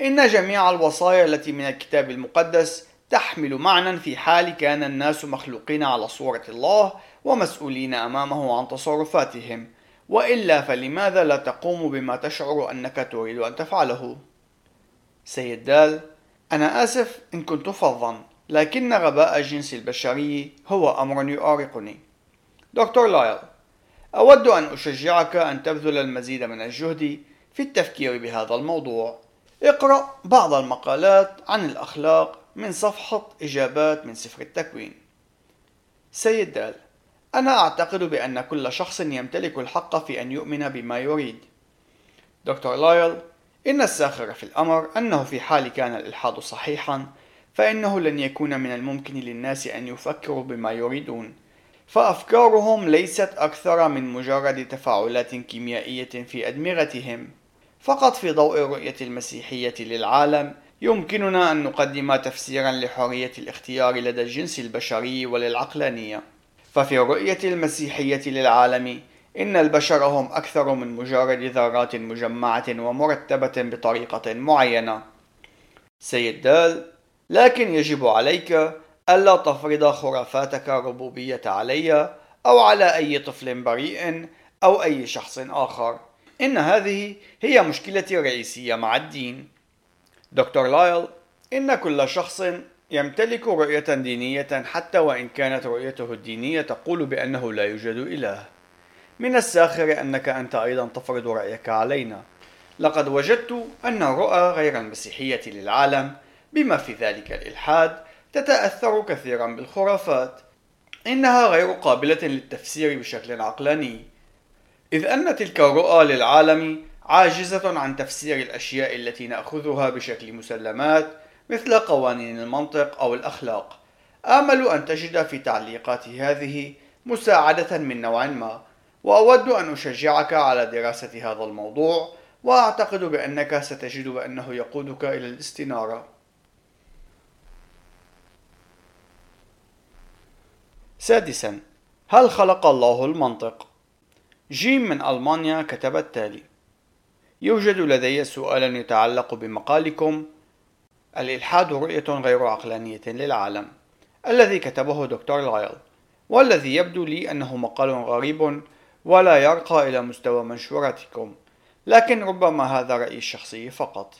إن جميع الوصايا التي من الكتاب المقدس تحمل معنى في حال كان الناس مخلوقين على صورة الله ومسؤولين أمامه عن تصرفاتهم. وإلا فلماذا لا تقوم بما تشعر أنك تريد أن تفعله؟ سيد دال أنا آسف إن كنت فظا لكن غباء الجنس البشري هو أمر يؤارقني دكتور لايل أود أن أشجعك أن تبذل المزيد من الجهد في التفكير بهذا الموضوع. اقرأ بعض المقالات عن الأخلاق من صفحة إجابات من سفر التكوين. سيد دال أنا أعتقد بأن كل شخص يمتلك الحق في أن يؤمن بما يريد. دكتور لايل إن الساخر في الأمر أنه في حال كان الإلحاد صحيحا فإنه لن يكون من الممكن للناس أن يفكروا بما يريدون. فأفكارهم ليست أكثر من مجرد تفاعلات كيميائية في أدمغتهم فقط في ضوء الرؤية المسيحية للعالم يمكننا أن نقدم تفسيرا لحرية الاختيار لدى الجنس البشري وللعقلانية ففي الرؤية المسيحية للعالم إن البشر هم أكثر من مجرد ذرات مجمعة ومرتبة بطريقة معينة. سيد دال: لكن يجب عليك ألا تفرض خرافاتك الربوبية علي أو على أي طفل بريء أو أي شخص آخر. إن هذه هي مشكلتي الرئيسية مع الدين. دكتور لايل: إن كل شخص يمتلك رؤية دينية حتى وإن كانت رؤيته الدينية تقول بأنه لا يوجد إله. من الساخر أنك أنت أيضا تفرض رأيك علينا لقد وجدت أن الرؤى غير المسيحية للعالم بما في ذلك الإلحاد تتأثر كثيرا بالخرافات. إنها غير قابلة للتفسير بشكل عقلاني. إذ أن تلك الرؤى للعالم عاجزة عن تفسير الأشياء التي نأخذها بشكل مسلمات مثل قوانين المنطق أو الأخلاق. آمل أن تجد في تعليقاتي هذه مساعدة من نوع ما وأود أن أشجعك على دراسة هذا الموضوع وأعتقد بأنك ستجد بأنه يقودك إلى الاستنارة. سادسا هل خلق الله المنطق؟ جيم من ألمانيا كتب التالي. يوجد لدي سؤال يتعلق بمقالكم. الإلحاد رؤية غير عقلانية للعالم. الذي كتبه دكتور لايل والذي يبدو لي أنه مقال غريب ولا يرقى إلى مستوى منشوراتكم لكن ربما هذا رأيي الشخصي فقط.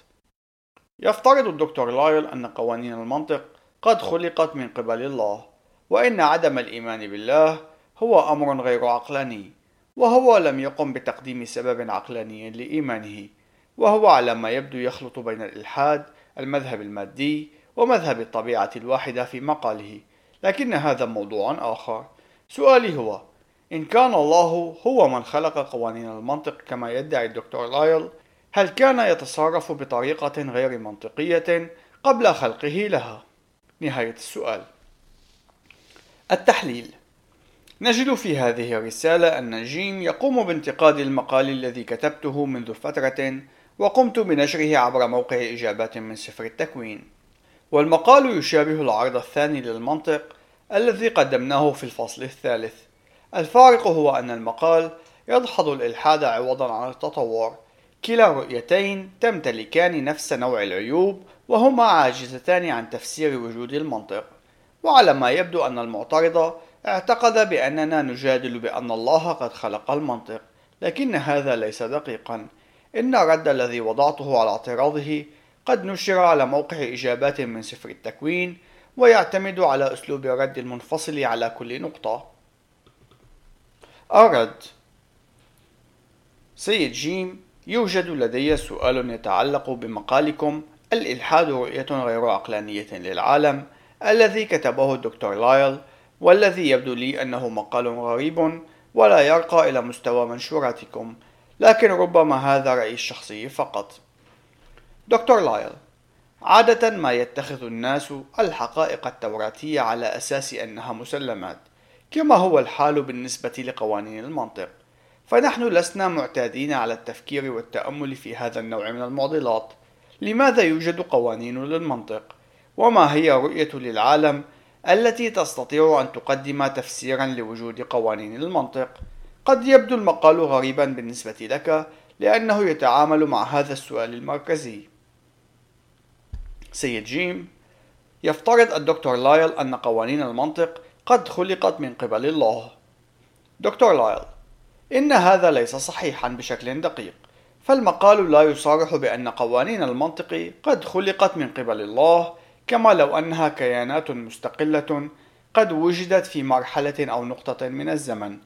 يفترض الدكتور لايل أن قوانين المنطق قد خلقت من قبل الله. وإن عدم الإيمان بالله هو أمر غير عقلاني وهو لم يقم بتقديم سبب عقلاني لإيمانه وهو على ما يبدو يخلط بين الإلحاد المذهب المادي ومذهب الطبيعة الواحدة في مقاله. لكن هذا موضوع آخر. سؤالي هو إن كان الله هو من خلق قوانين المنطق كما يدعي الدكتور لايل هل كان يتصرف بطريقة غير منطقية قبل خلقه لها؟ نهاية السؤال. التحليل. نجد في هذه الرسالة أن جيم يقوم بانتقاد المقال الذي كتبته منذ فترة وقمت بنشره عبر موقع إجابات من سفر التكوين. والمقال يشابه العرض الثاني للمنطق الذي قدمناه في الفصل الثالث. الفارق هو أن المقال يدحض الإلحاد عوضا عن التطور. كلا الرؤيتين تمتلكان نفس نوع العيوب وهما عاجزتان عن تفسير وجود المنطق. وعلى ما يبدو أن المعترض اعتقد بأننا نجادل بأن الله قد خلق المنطق لكن هذا ليس دقيقا. إن الرد الذي وضعته على اعتراضه قد نشر على موقع إجابات من سفر التكوين ويعتمد على أسلوب الرد المنفصل على كل نقطة. الرد. سيد جيم يوجد لدي سؤال يتعلق بمقالكم. الإلحاد رؤية غير عقلانية للعالم. الذي كتبه الدكتور لايل والذي يبدو لي أنه مقال غريب ولا يرقى إلى مستوى منشوراتكم لكن ربما هذا رأيي الشخصي فقط. دكتور لايل عادة ما يتخذ الناس الحقائق التوراتية على أساس أنها مسلمات كما هو الحال بالنسبة لقوانين المنطق. فنحن لسنا معتادين على التفكير والتأمل في هذا النوع من المعضلات. لماذا يوجد قوانين للمنطق؟ وما هي رؤية للعالم التي تستطيع أن تقدم تفسيرا لوجود قوانين المنطق؟ قد يبدو المقال غريبا بالنسبة لك لأنه يتعامل مع هذا السؤال المركزي. سيد جيم يفترض الدكتور لايل أن قوانين المنطق قد خلقت من قبل الله. دكتور لايل إن هذا ليس صحيحا بشكل دقيق. فالمقال لا يصارح بأن قوانين المنطق قد خلقت من قبل الله كما لو أنها كيانات مستقلة قد وجدت في مرحلة أو نقطة من الزمن.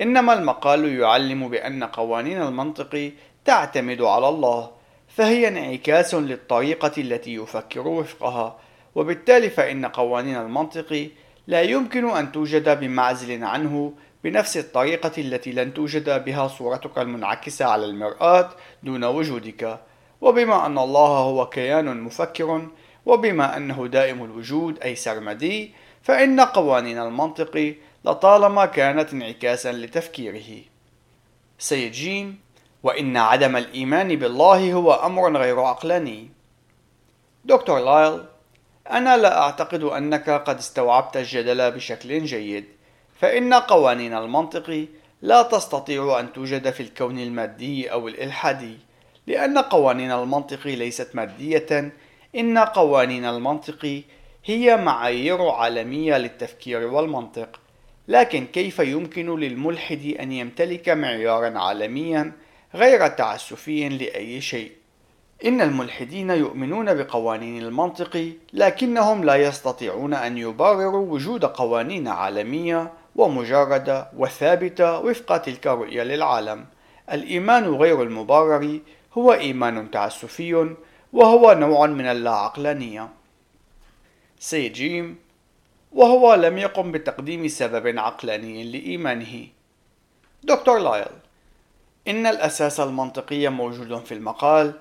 إنما المقال يعلم بأن قوانين المنطق تعتمد على الله فهي انعكاس للطريقة التي يفكر وفقها. وبالتالي فإن قوانين المنطق لا يمكن أن توجد بمعزل عنه بنفس الطريقة التي لن توجد بها صورتك المنعكسة على المرآة دون وجودك. وبما أن الله هو كيان مفكر وبما أنه دائم الوجود أي سرمدي فإن قوانين المنطق لطالما كانت انعكاسا لتفكيره. سيد جيم وإن عدم الإيمان بالله هو أمر غير عقلاني. دكتور لايل أنا لا أعتقد أنك قد استوعبت الجدل بشكل جيد فإن قوانين المنطق لا تستطيع أن توجد في الكون المادي أو الإلحادي لأن قوانين المنطق ليست مادية إن قوانين المنطق هي معايير عالمية للتفكير والمنطق لكن كيف يمكن للملحد أن يمتلك معيارا عالميا غير تعسفي لأي شيء؟ إن الملحدين يؤمنون بقوانين المنطق لكنهم لا يستطيعون أن يبرروا وجود قوانين عالمية ومجردة وثابتة وفق تلك الرؤية للعالم. الإيمان غير المبرر هو إيمان تعسفي وهو نوع من اللاعقلانية. سي جيم وهو لم يقم بتقديم سبب عقلاني لإيمانه. دكتور لايل إن الأساس المنطقي موجود في المقال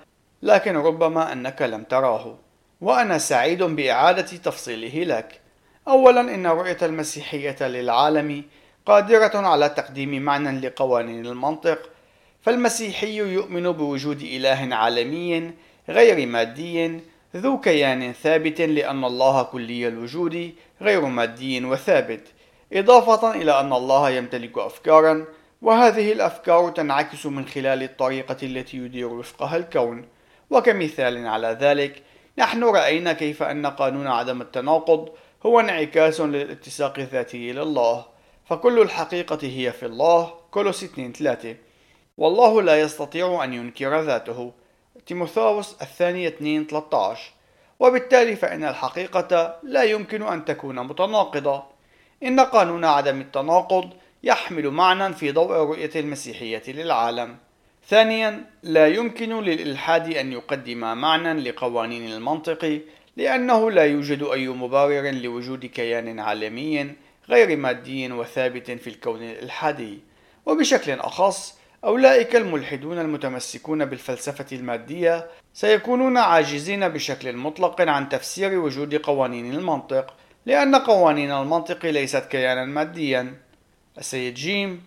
لكن ربما أنك لم تراه وأنا سعيد بإعادة تفصيله لك. أولا إن رؤية المسيحية للعالم قادرة على تقديم معنى لقوانين المنطق فالمسيحي يؤمن بوجود إله عالمي غير مادي ذو كيان ثابت لأن الله كلي الوجود غير مادي وثابت إضافة إلى أن الله يمتلك أفكارا وهذه الأفكار تنعكس من خلال الطريقة التي يدير وفقها الكون. وكمثال على ذلك نحن رأينا كيف أن قانون عدم التناقض هو انعكاس للاتساق الذاتي لله فكل الحقيقة هي في الله. كولوس 2 3 والله لا يستطيع أن ينكر ذاته. تيموثاوس الثانية 2 13 وبالتالي فإن الحقيقة لا يمكن أن تكون متناقضة. إن قانون عدم التناقض يحمل معنى في ضوء رؤية المسيحية للعالم. ثانيا لا يمكن للإلحاد أن يقدم معنى لقوانين المنطق لأنه لا يوجد أي مبرر لوجود كيان عالمي غير مادي وثابت في الكون الإلحادي. وبشكل أخص أولئك الملحدون المتمسكون بالفلسفة المادية سيكونون عاجزين بشكل مطلق عن تفسير وجود قوانين المنطق لأن قوانين المنطق ليست كيانا ماديا. السيد جيم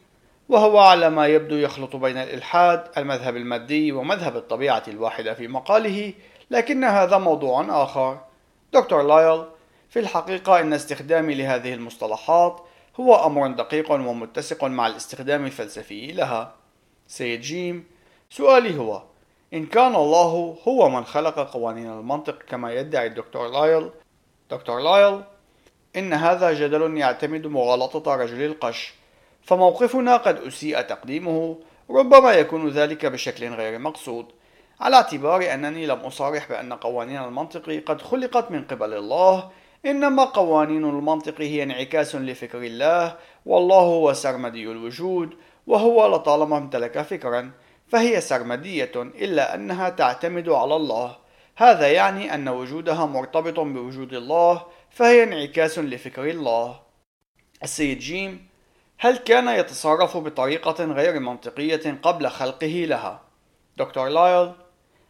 وهو على ما يبدو يخلط بين الإلحاد المذهب المادي ومذهب الطبيعة الواحدة في مقاله لكن هذا موضوع آخر. دكتور لايل في الحقيقة إن استخدامي لهذه المصطلحات هو أمر دقيق ومتسق مع الاستخدام الفلسفي لها. سيد جيم سؤالي هو إن كان الله هو من خلق قوانين المنطق كما يدعي الدكتور لايل دكتور لايل إن هذا جدل يعتمد مغالطة رجل القش فموقفنا قد أسيء تقديمه ربما يكون ذلك بشكل غير مقصود على اعتبار أنني لم أصارح بأن قوانين المنطق قد خلقت من قبل الله إنما قوانين المنطق هي انعكاس لفكر الله والله هو سرمدي الوجود وهو لطالما امتلك فكرا فهي سرمدية إلا أنها تعتمد على الله. هذا يعني أن وجودها مرتبط بوجود الله فهي انعكاس لفكر الله. السيد جيم هل كان يتصرف بطريقة غير منطقية قبل خلقه لها؟ دكتور لايل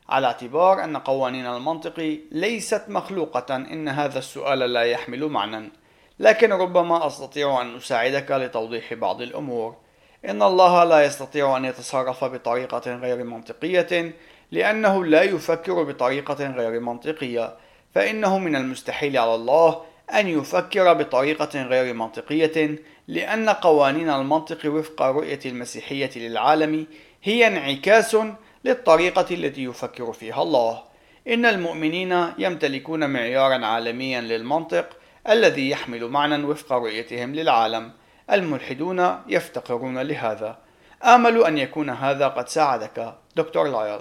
على اعتبار أن قوانين المنطق ليست مخلوقة إن هذا السؤال لا يحمل معنى. لكن ربما أستطيع أن أساعدك لتوضيح بعض الأمور. إن الله لا يستطيع أن يتصرف بطريقة غير منطقية لأنه لا يفكر بطريقة غير منطقية. فإنه من المستحيل على الله أن يفكر بطريقة غير منطقية لأن قوانين المنطق وفق رؤية المسيحية للعالم هي انعكاس للطريقة التي يفكر فيها الله. إن المؤمنين يمتلكون معيارا عالميا للمنطق الذي يحمل معنى وفق رؤيتهم للعالم. الملحدون يفتقرون لهذا. آمل أن يكون هذا قد ساعدك دكتور لايل.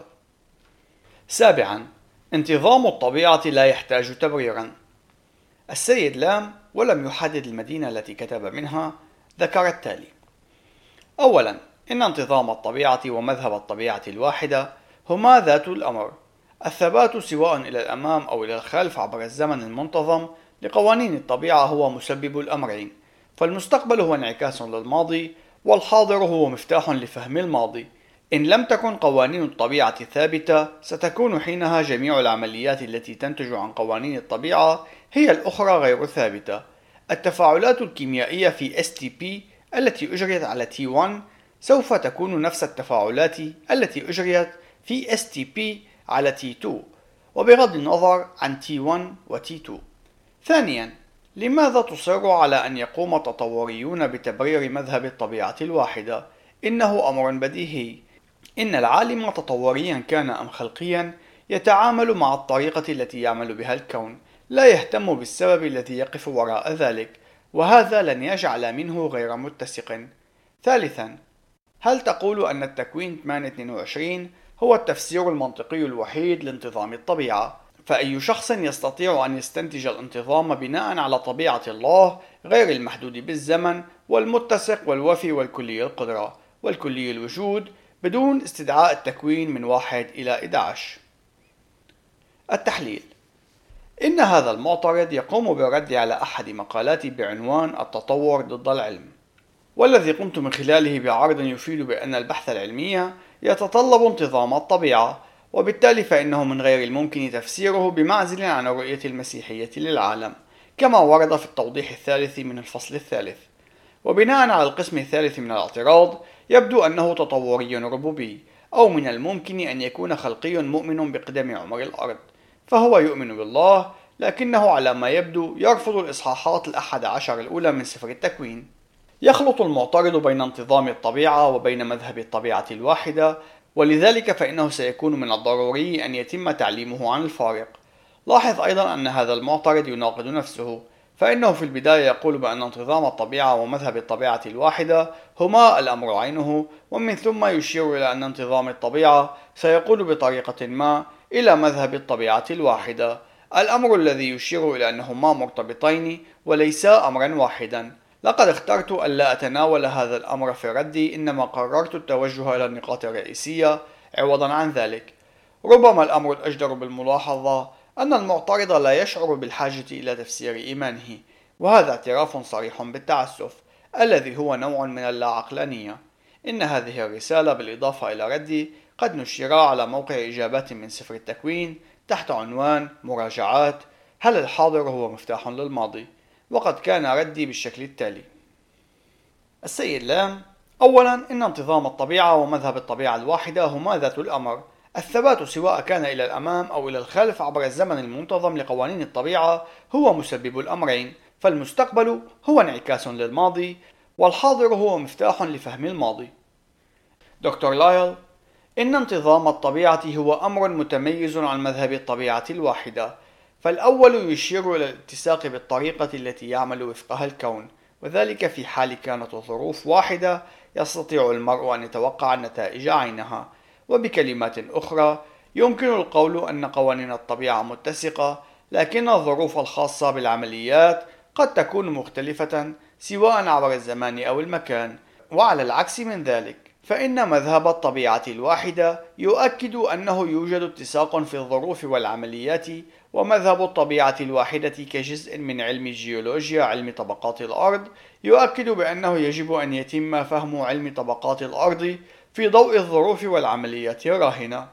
سابعا انتظام الطبيعة لا يحتاج تبريرا. السيد لام ولم يحدد المدينة التي كتب منها ذكر التالي. أولا إن انتظام الطبيعة ومذهب الطبيعة الواحدة هما ذات الأمر. الثبات سواء إلى الأمام أو إلى الخلف عبر الزمن المنتظم لقوانين الطبيعة هو مسبب الأمرين. فالمستقبل هو انعكاس للماضي والحاضر هو مفتاح لفهم الماضي. إن لم تكن قوانين الطبيعة ثابتة ستكون حينها جميع العمليات التي تنتج عن قوانين الطبيعة هي الأخرى غير ثابتة. التفاعلات الكيميائية في STP التي أجريت على T1 سوف تكون نفس التفاعلات التي أجريت في STP على T2 وبغض النظر عن T1 و T2 ثانيا لماذا تصر على أن يقوم التطوريون بتبرير مذهب الطبيعة الواحدة؟ إنه أمر بديهي. إن العالم تطوريا كان أم خلقيا يتعامل مع الطريقة التي يعمل بها الكون. لا يهتم بالسبب الذي يقف وراء ذلك وهذا لن يجعل منه غير متسق. ثالثا هل تقول أن التكوين 822 هو التفسير المنطقي الوحيد لانتظام الطبيعة؟ فأي شخص يستطيع أن يستنتج الانتظام بناء على طبيعة الله غير المحدود بالزمن والمتسق والوفي والكلي القدرة والكلي الوجود بدون استدعاء التكوين من واحد إلى 11 التحليل. إن هذا المعترض يقوم بالرد على أحد مقالاتي بعنوان التطور ضد العلم والذي قمت من خلاله بعرض يفيد بأن البحث العلمي يتطلب انتظام الطبيعة وبالتالي فإنه من غير الممكن تفسيره بمعزل عن الرؤية المسيحية للعالم كما ورد في التوضيح الثالث من الفصل الثالث. وبناء على القسم الثالث من الاعتراض يبدو أنه تطوري ربوبي أو من الممكن أن يكون خلقي مؤمن بقدم عمر الأرض. فهو يؤمن بالله لكنه على ما يبدو يرفض الإصحاحات الأحد عشر الأولى من سفر التكوين. يخلط المعترض بين انتظام الطبيعة وبين مذهب الطبيعة الواحدة ولذلك فإنه سيكون من الضروري أن يتم تعليمه عن الفارق. لاحظ أيضا أن هذا المعترض يناقض نفسه فإنه في البداية يقول بأن انتظام الطبيعة ومذهب الطبيعة الواحدة هما الأمر عينه ومن ثم يشير إلى أن انتظام الطبيعة سيقول بطريقة ما إلى مذهب الطبيعة الواحدة. الأمر الذي يشير إلى أنهما مرتبطين وليسا أمرا واحدا. لقد اخترت ألا أتناول هذا الأمر في ردي إنما قررت التوجه إلى النقاط الرئيسية عوضا عن ذلك. ربما الأمر الأجدر بالملاحظة أن المعترض لا يشعر بالحاجة إلى تفسير إيمانه وهذا اعتراف صريح بالتعسف الذي هو نوع من اللاعقلانية. إن هذه الرسالة بالإضافة إلى ردي قد نشرا على موقع إجابات من سفر التكوين تحت عنوان مراجعات هل الحاضر هو مفتاح للماضي؟ وقد كان ردي بالشكل التالي. السيد لام أولا إن انتظام الطبيعة ومذهب الطبيعة الواحدة هما ذات الأمر. الثبات سواء كان إلى الأمام أو إلى الخلف عبر الزمن المنتظم لقوانين الطبيعة هو مسبب الأمرين. فالمستقبل هو انعكاس للماضي والحاضر هو مفتاح لفهم الماضي. دكتور لايل إن انتظام الطبيعة هو أمر متميز عن مذهب الطبيعة الواحدة. فالأول يشير إلى الاتساق بالطريقة التي يعمل وفقها الكون وذلك في حال كانت الظروف واحدة يستطيع المرء أن يتوقع النتائج عينها. وبكلمات أخرى يمكن القول أن قوانين الطبيعة متسقة لكن الظروف الخاصة بالعمليات قد تكون مختلفة سواء عبر الزمان أو المكان. وعلى العكس من ذلك فإن مذهب الطبيعة الواحدة يؤكد أنه يوجد اتساق في الظروف والعمليات ومذهب الطبيعة الواحدة كجزء من علم الجيولوجيا علم طبقات الأرض يؤكد بأنه يجب أن يتم فهم علم طبقات الأرض في ضوء الظروف والعمليات الراهنة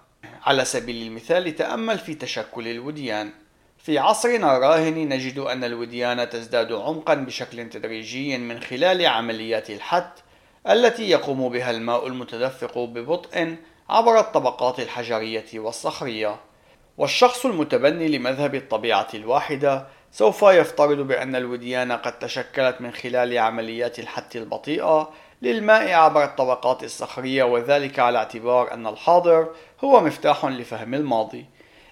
على سبيل المثال تأمل في تشكل الوديان. في عصرنا الراهن نجد أن الوديان تزداد عمقا بشكل تدريجي من خلال عمليات الحت التي يقوم بها الماء المتدفق ببطء عبر الطبقات الحجرية والصخرية. والشخص المتبني لمذهب الطبيعة الواحدة سوف يفترض بأن الوديان قد تشكلت من خلال عمليات الحت البطيئة للماء عبر الطبقات الصخرية وذلك على اعتبار أن الحاضر هو مفتاح لفهم الماضي.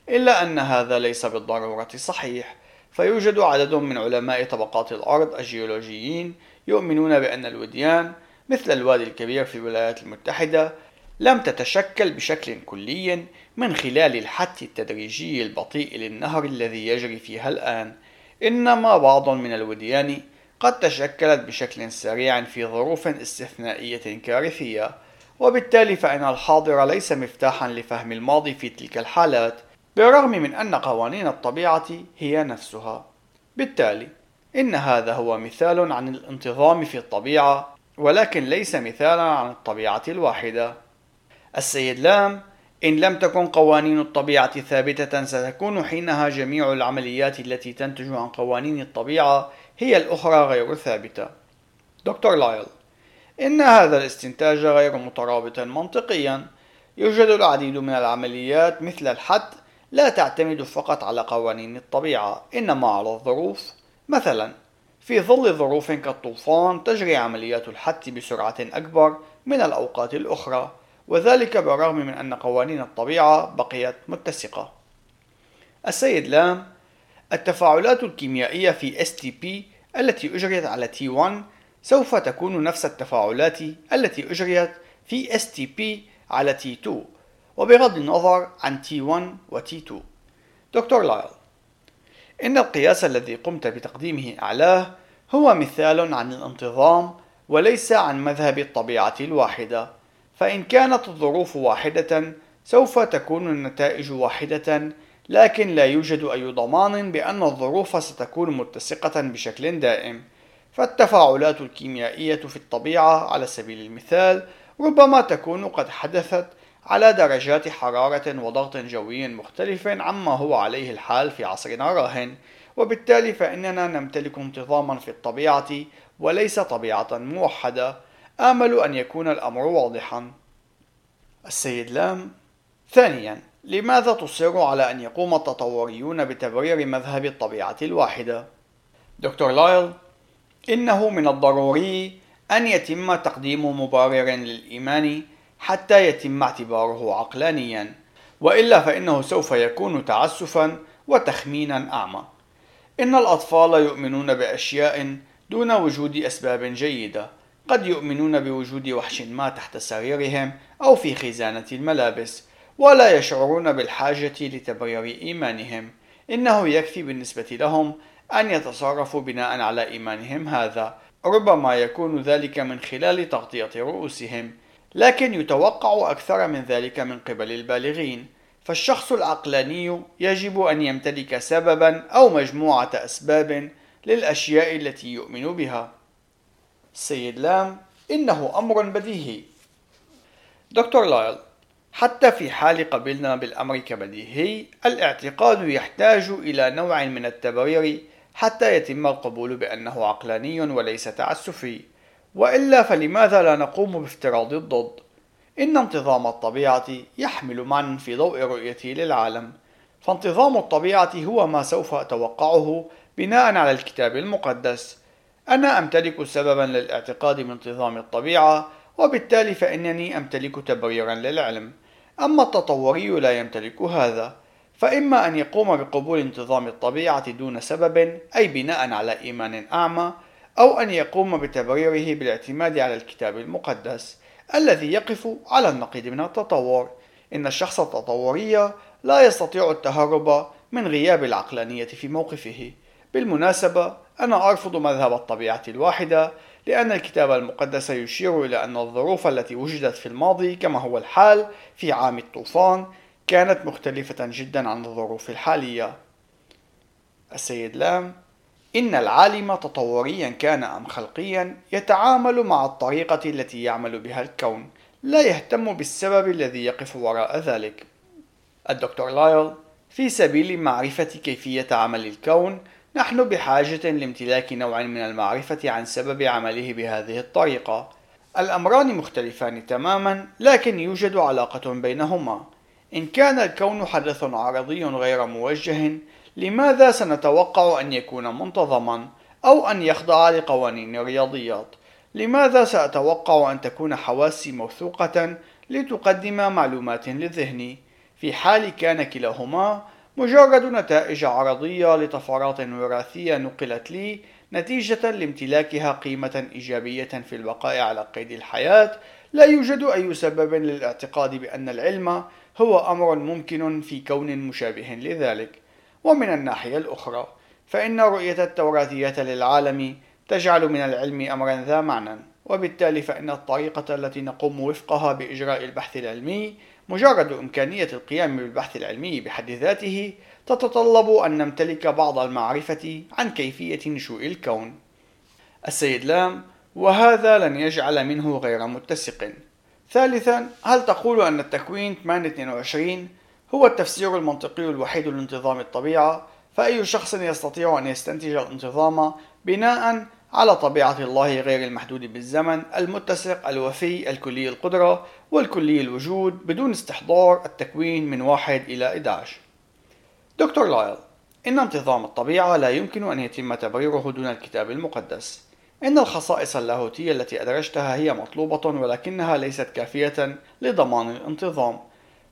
إلا أن هذا ليس بالضرورة صحيح فيوجد عدد من علماء طبقات الأرض الجيولوجيين يؤمنون بأن الوديان مثل الوادي الكبير في الولايات المتحدة لم تتشكل بشكل كلي من خلال الحت التدريجي البطيء للنهر الذي يجري فيها الآن. إنما بعض من الوديان قد تشكلت بشكل سريع في ظروف استثنائية كارثية وبالتالي فإن الحاضر ليس مفتاحا لفهم الماضي في تلك الحالات بالرغم من أن قوانين الطبيعة هي نفسها. بالتالي إن هذا هو مثال عن الانتظام في الطبيعة ولكن ليس مثالا عن الطبيعة الواحدة السيد لام إن لم تكن قوانين الطبيعة ثابتة ستكون حينها جميع العمليات التي تنتج عن قوانين الطبيعة هي الأخرى غير ثابتة. دكتور لايل إن هذا الاستنتاج غير مترابط منطقيا. يوجد العديد من العمليات مثل الحد لا تعتمد فقط على قوانين الطبيعة إنما على الظروف مثلا في ظل ظروف كالطوفان تجري عمليات الحت بسرعة أكبر من الأوقات الأخرى وذلك بالرغم من أن قوانين الطبيعة بقيت متسقة. السيد لام التفاعلات الكيميائية في STP التي أجريت على T1 سوف تكون نفس التفاعلات التي أجريت في STP على T2 وبغض النظر عن T1 و T2 دكتور لايل إن القياس الذي قمت بتقديمه أعلاه هو مثال عن الانتظام وليس عن مذهب الطبيعة الواحدة. فإن كانت الظروف واحدة سوف تكون النتائج واحدة لكن لا يوجد أي ضمان بأن الظروف ستكون متسقة بشكل دائم. فالتفاعلات الكيميائية في الطبيعة على سبيل المثال ربما تكون قد حدثت على درجات حرارة وضغط جوي مختلف عما هو عليه الحال في عصرنا الراهن. وبالتالي فإننا نمتلك انتظاما في الطبيعة وليس طبيعة موحدة. آمل أن يكون الأمر واضحا. السيد لام ثانيا لماذا تصر على أن يقوم التطوريون بتبرير مذهب الطبيعة الواحدة؟ دكتور لايل إنه من الضروري أن يتم تقديم مبرر للإيمان حتى يتم اعتباره عقلانيا. وإلا فإنه سوف يكون تعسفا وتخمينا أعمى. إن الأطفال يؤمنون بأشياء دون وجود أسباب جيدة. قد يؤمنون بوجود وحش ما تحت سريرهم أو في خزانة الملابس. ولا يشعرون بالحاجة لتبرير إيمانهم. إنه يكفي بالنسبة لهم أن يتصرفوا بناء على إيمانهم هذا. ربما يكون ذلك من خلال تغطية رؤوسهم. لكن يتوقع أكثر من ذلك من قبل البالغين. فالشخص العقلاني يجب أن يمتلك سببا أو مجموعة أسباب للأشياء التي يؤمن بها. سيد لام إنه أمر بديهي. دكتور لايل حتى في حال قبلنا بالأمر كبديهي الاعتقاد يحتاج إلى نوع من التبرير حتى يتم القبول بأنه عقلاني وليس تعسفي. وإلا فلماذا لا نقوم بافتراض الضد؟ إن انتظام الطبيعة يحمل معنى في ضوء رؤيتي للعالم. فانتظام الطبيعة هو ما سوف أتوقعه بناء على الكتاب المقدس. أنا أمتلك سببا للاعتقاد بانتظام الطبيعة وبالتالي فإنني أمتلك تبريرا للعلم. أما التطوري لا يمتلك هذا. فإما أن يقوم بقبول انتظام الطبيعة دون سبب أي بناء على إيمان أعمى أو أن يقوم بتبريره بالاعتماد على الكتاب المقدس الذي يقف على النقيض من التطور. إن الشخص التطوري لا يستطيع التهرب من غياب العقلانية في موقفه. بالمناسبة أنا أرفض مذهب الطبيعة الواحدة لأن الكتاب المقدس يشير إلى أن الظروف التي وجدت في الماضي كما هو الحال في عام الطوفان كانت مختلفة جدا عن الظروف الحالية. السيد لام إن العالم تطوريا كان أم خلقيا يتعامل مع الطريقة التي يعمل بها الكون لا يهتم بالسبب الذي يقف وراء ذلك. الدكتور لايل في سبيل معرفة كيفية عمل الكون نحن بحاجة لامتلاك نوع من المعرفة عن سبب عمله بهذه الطريقة. الأمران مختلفان تماما لكن يوجد علاقة بينهما. إن كان الكون حدث عرضي غير موجه لماذا سنتوقع أن يكون منتظما أو أن يخضع لقوانين الرياضيات؟ لماذا سأتوقع أن تكون حواسي موثوقة لتقدم معلومات للذهن في حال كان كلاهما مجرد نتائج عرضية لطفرات وراثية نقلت لي نتيجة لامتلاكها قيمة إيجابية في البقاء على قيد الحياة لا يوجد أي سبب للاعتقاد بأن العلم هو أمر ممكن في كون مشابه لذلك ومن الناحية الأخرى فإن رؤية التوراتية للعالم تجعل من العلم أمرا ذا معنى وبالتالي فإن الطريقة التي نقوم وفقها بإجراء البحث العلمي مجرد إمكانية القيام بالبحث العلمي بحد ذاته تتطلب أن نمتلك بعض المعرفة عن كيفية نشوء الكون. السيد لام: وهذا لن يجعل منه غير متسق. ثالثا، هل تقول أن التكوين 822 هو التفسير المنطقي الوحيد لانتظام الطبيعة؟ فأي شخص يستطيع أن يستنتج الانتظام بناء على طبيعة الله غير المحدود بالزمن المتسق الوفي الكلي القدرة والكلي الوجود بدون استحضار التكوين من واحد إلى 11 دكتور لايل إن انتظام الطبيعة لا يمكن أن يتم تبريره دون الكتاب المقدس إن الخصائص اللاهوتية التي أدرجتها هي مطلوبة ولكنها ليست كافية لضمان الانتظام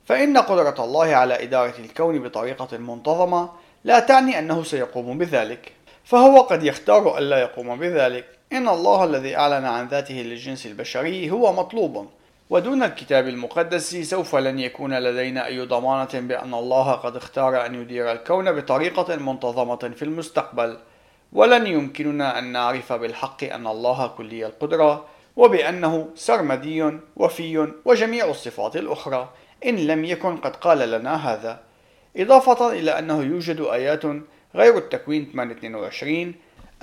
فإن قدرة الله على إدارة الكون بطريقة منتظمة لا تعني أنه سيقوم بذلك. فهو قد يختار ألا يقوم بذلك. إن الله الذي أعلن عن ذاته للجنس البشري هو مطلوب. ودون الكتاب المقدس سوف لن يكون لدينا أي ضمانة بأن الله قد اختار أن يدير الكون بطريقة منتظمة في المستقبل. ولن يمكننا أن نعرف بالحق أن الله كلي القدرة وبأنه سرمدي وفي وجميع الصفات الأخرى. إن لم يكن قد قال لنا هذا إضافة إلى أنه يوجد آيات غير التكوين 822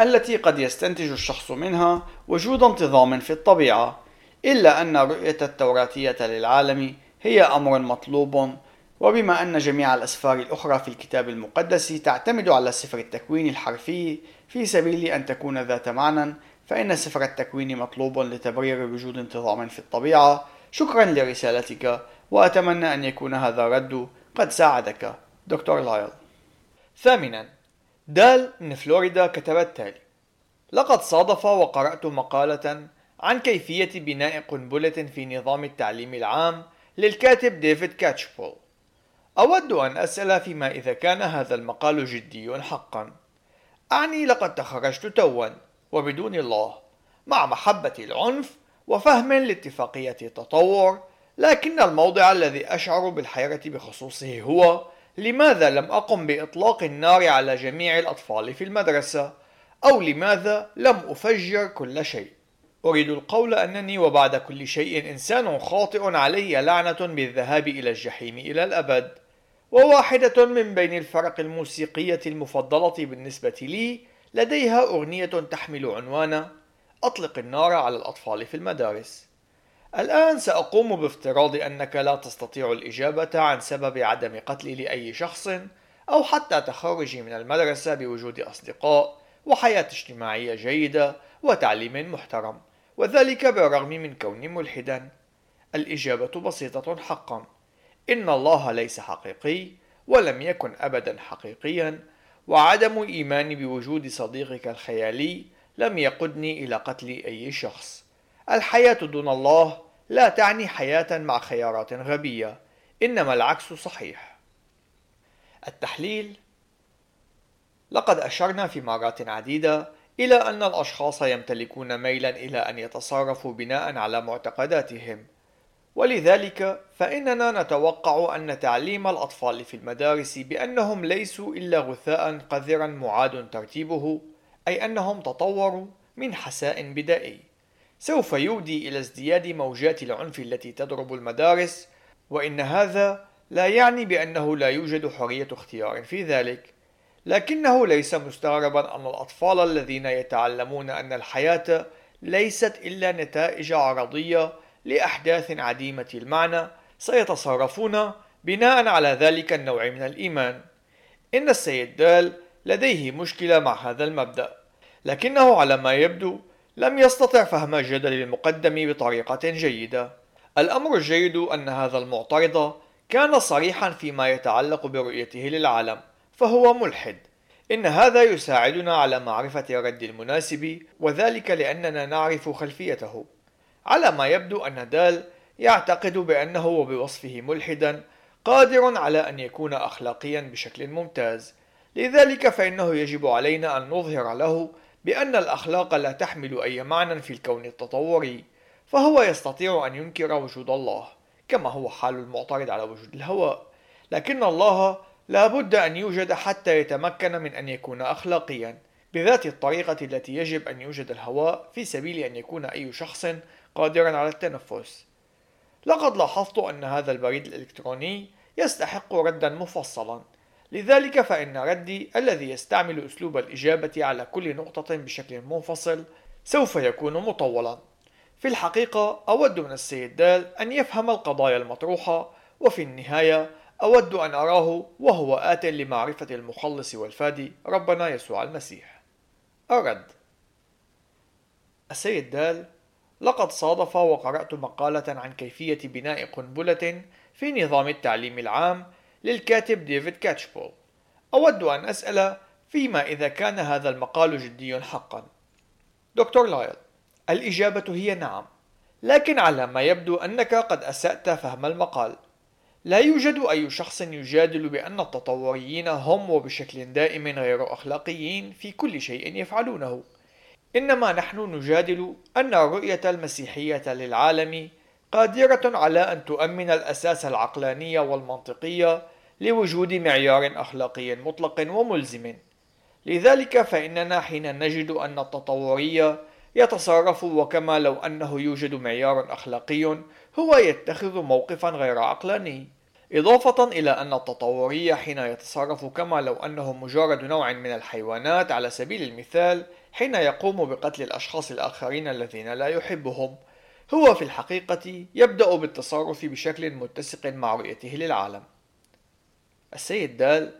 التي قد يستنتج الشخص منها وجود انتظام في الطبيعة إلا أن رؤية التوراتية للعالم هي أمر مطلوب وبما أن جميع الأسفار الأخرى في الكتاب المقدس تعتمد على سفر التكوين الحرفي في سبيل أن تكون ذات معنى فإن سفر التكوين مطلوب لتبرير وجود انتظام في الطبيعة. شكرا لرسالتك وأتمنى أن يكون هذا رد قد ساعدك دكتور لايل. ثامنا دال من فلوريدا كتب التالي لقد صادف وقرأت مقالة عن كيفية بناء قنبلة في نظام التعليم العام للكاتب ديفيد كاتشبول. أود أن أسأل فيما إذا كان هذا المقال جدي حقا. أعني لقد تخرجت توا وبدون الله مع محبة العنف وفهم لاتفاقية التطور لكن الموضع الذي أشعر بالحيرة بخصوصه هو لماذا لم أقم بإطلاق النار على جميع الأطفال في المدرسة؟ أو لماذا لم أفجر كل شيء؟ أريد القول أنني وبعد كل شيء إنسان خاطئ علي لعنة بالذهاب إلى الجحيم إلى الأبد. وواحدة من بين الفرق الموسيقية المفضلة بالنسبة لي لديها أغنية تحمل عنوان أطلق النار على الأطفال في المدارس. الآن سأقوم بافتراض أنك لا تستطيع الإجابة عن سبب عدم قتلي لأي شخص أو حتى تخرجي من المدرسة بوجود أصدقاء وحياة اجتماعية جيدة وتعليم محترم وذلك بالرغم من كوني ملحدا. الإجابة بسيطة حقا. إن الله ليس حقيقي ولم يكن أبدا حقيقيا وعدم إيماني بوجود صديقك الخيالي لم يقدني إلى قتل أي شخص. الحياة دون الله لا تعني حياة مع خيارات غبية إنما العكس صحيح. التحليل لقد أشرنا في مرات عديدة إلى أن الأشخاص يمتلكون ميلا إلى أن يتصرفوا بناء على معتقداتهم. ولذلك فإننا نتوقع أن تعليم الأطفال في المدارس بأنهم ليسوا إلا غثاء قذرا معاد ترتيبه أي أنهم تطوروا من حساء بدائي. سوف يودي إلى ازدياد موجات العنف التي تضرب المدارس وإن هذا لا يعني بأنه لا يوجد حرية اختيار في ذلك. لكنه ليس مستغربا أن الأطفال الذين يتعلمون أن الحياة ليست إلا نتائج عرضية لأحداث عديمة المعنى سيتصرفون بناء على ذلك النوع من الإيمان. إن السيد دال لديه مشكلة مع هذا المبدأ لكنه على ما يبدو لم يستطع فهم الجدل المقدم بطريقة جيدة. الأمر الجيد أن هذا المعترض كان صريحا فيما يتعلق برؤيته للعالم فهو ملحد. إن هذا يساعدنا على معرفة الرد المناسب وذلك لأننا نعرف خلفيته. على ما يبدو أن دال يعتقد بأنه وبوصفه ملحدا قادر على أن يكون أخلاقيا بشكل ممتاز. لذلك فإنه يجب علينا أن نظهر له بأن الأخلاق لا تحمل أي معنى في الكون التطوري فهو يستطيع أن ينكر وجود الله كما هو حال المعترض على وجود الهواء لكن الله لا بد أن يوجد حتى يتمكن من أن يكون أخلاقيا بذات الطريقة التي يجب أن يوجد الهواء في سبيل أن يكون أي شخص قادرا على التنفس. لقد لاحظت أن هذا البريد الإلكتروني يستحق ردا مفصلا لذلك فإن ردي الذي يستعمل أسلوب الإجابة على كل نقطة بشكل منفصل سوف يكون مطولا. في الحقيقة أود من السيد دال أن يفهم القضايا المطروحة وفي النهاية أود أن أراه وهو آت لمعرفة المخلص والفادي ربنا يسوع المسيح. الرد السيد دال لقد صادف وقرأت مقالة عن كيفية بناء قنبلة في نظام التعليم العام للكاتب ديفيد كاتشبول. أود أن أسأل فيما إذا كان هذا المقال جدي حقا. دكتور لايل الإجابة هي نعم لكن على ما يبدو أنك قد أسأت فهم المقال. لا يوجد أي شخص يجادل بأن التطوريين هم وبشكل دائم غير أخلاقيين في كل شيء يفعلونه. إنما نحن نجادل أن الرؤية المسيحية للعالم قادرة على أن تؤمن الأساس العقلاني والمنطقي لوجود معيار أخلاقي مطلق وملزم. لذلك فإننا حين نجد أن التطوري يتصرف وكما لو أنه يوجد معيار أخلاقي هو يتخذ موقفا غير عقلاني. إضافة إلى أن التطوري حين يتصرف كما لو أنه مجرد نوع من الحيوانات على سبيل المثال حين يقوم بقتل الأشخاص الآخرين الذين لا يحبهم هو في الحقيقة يبدأ بالتصرف بشكل متسق مع رؤيته للعالم. السيد دال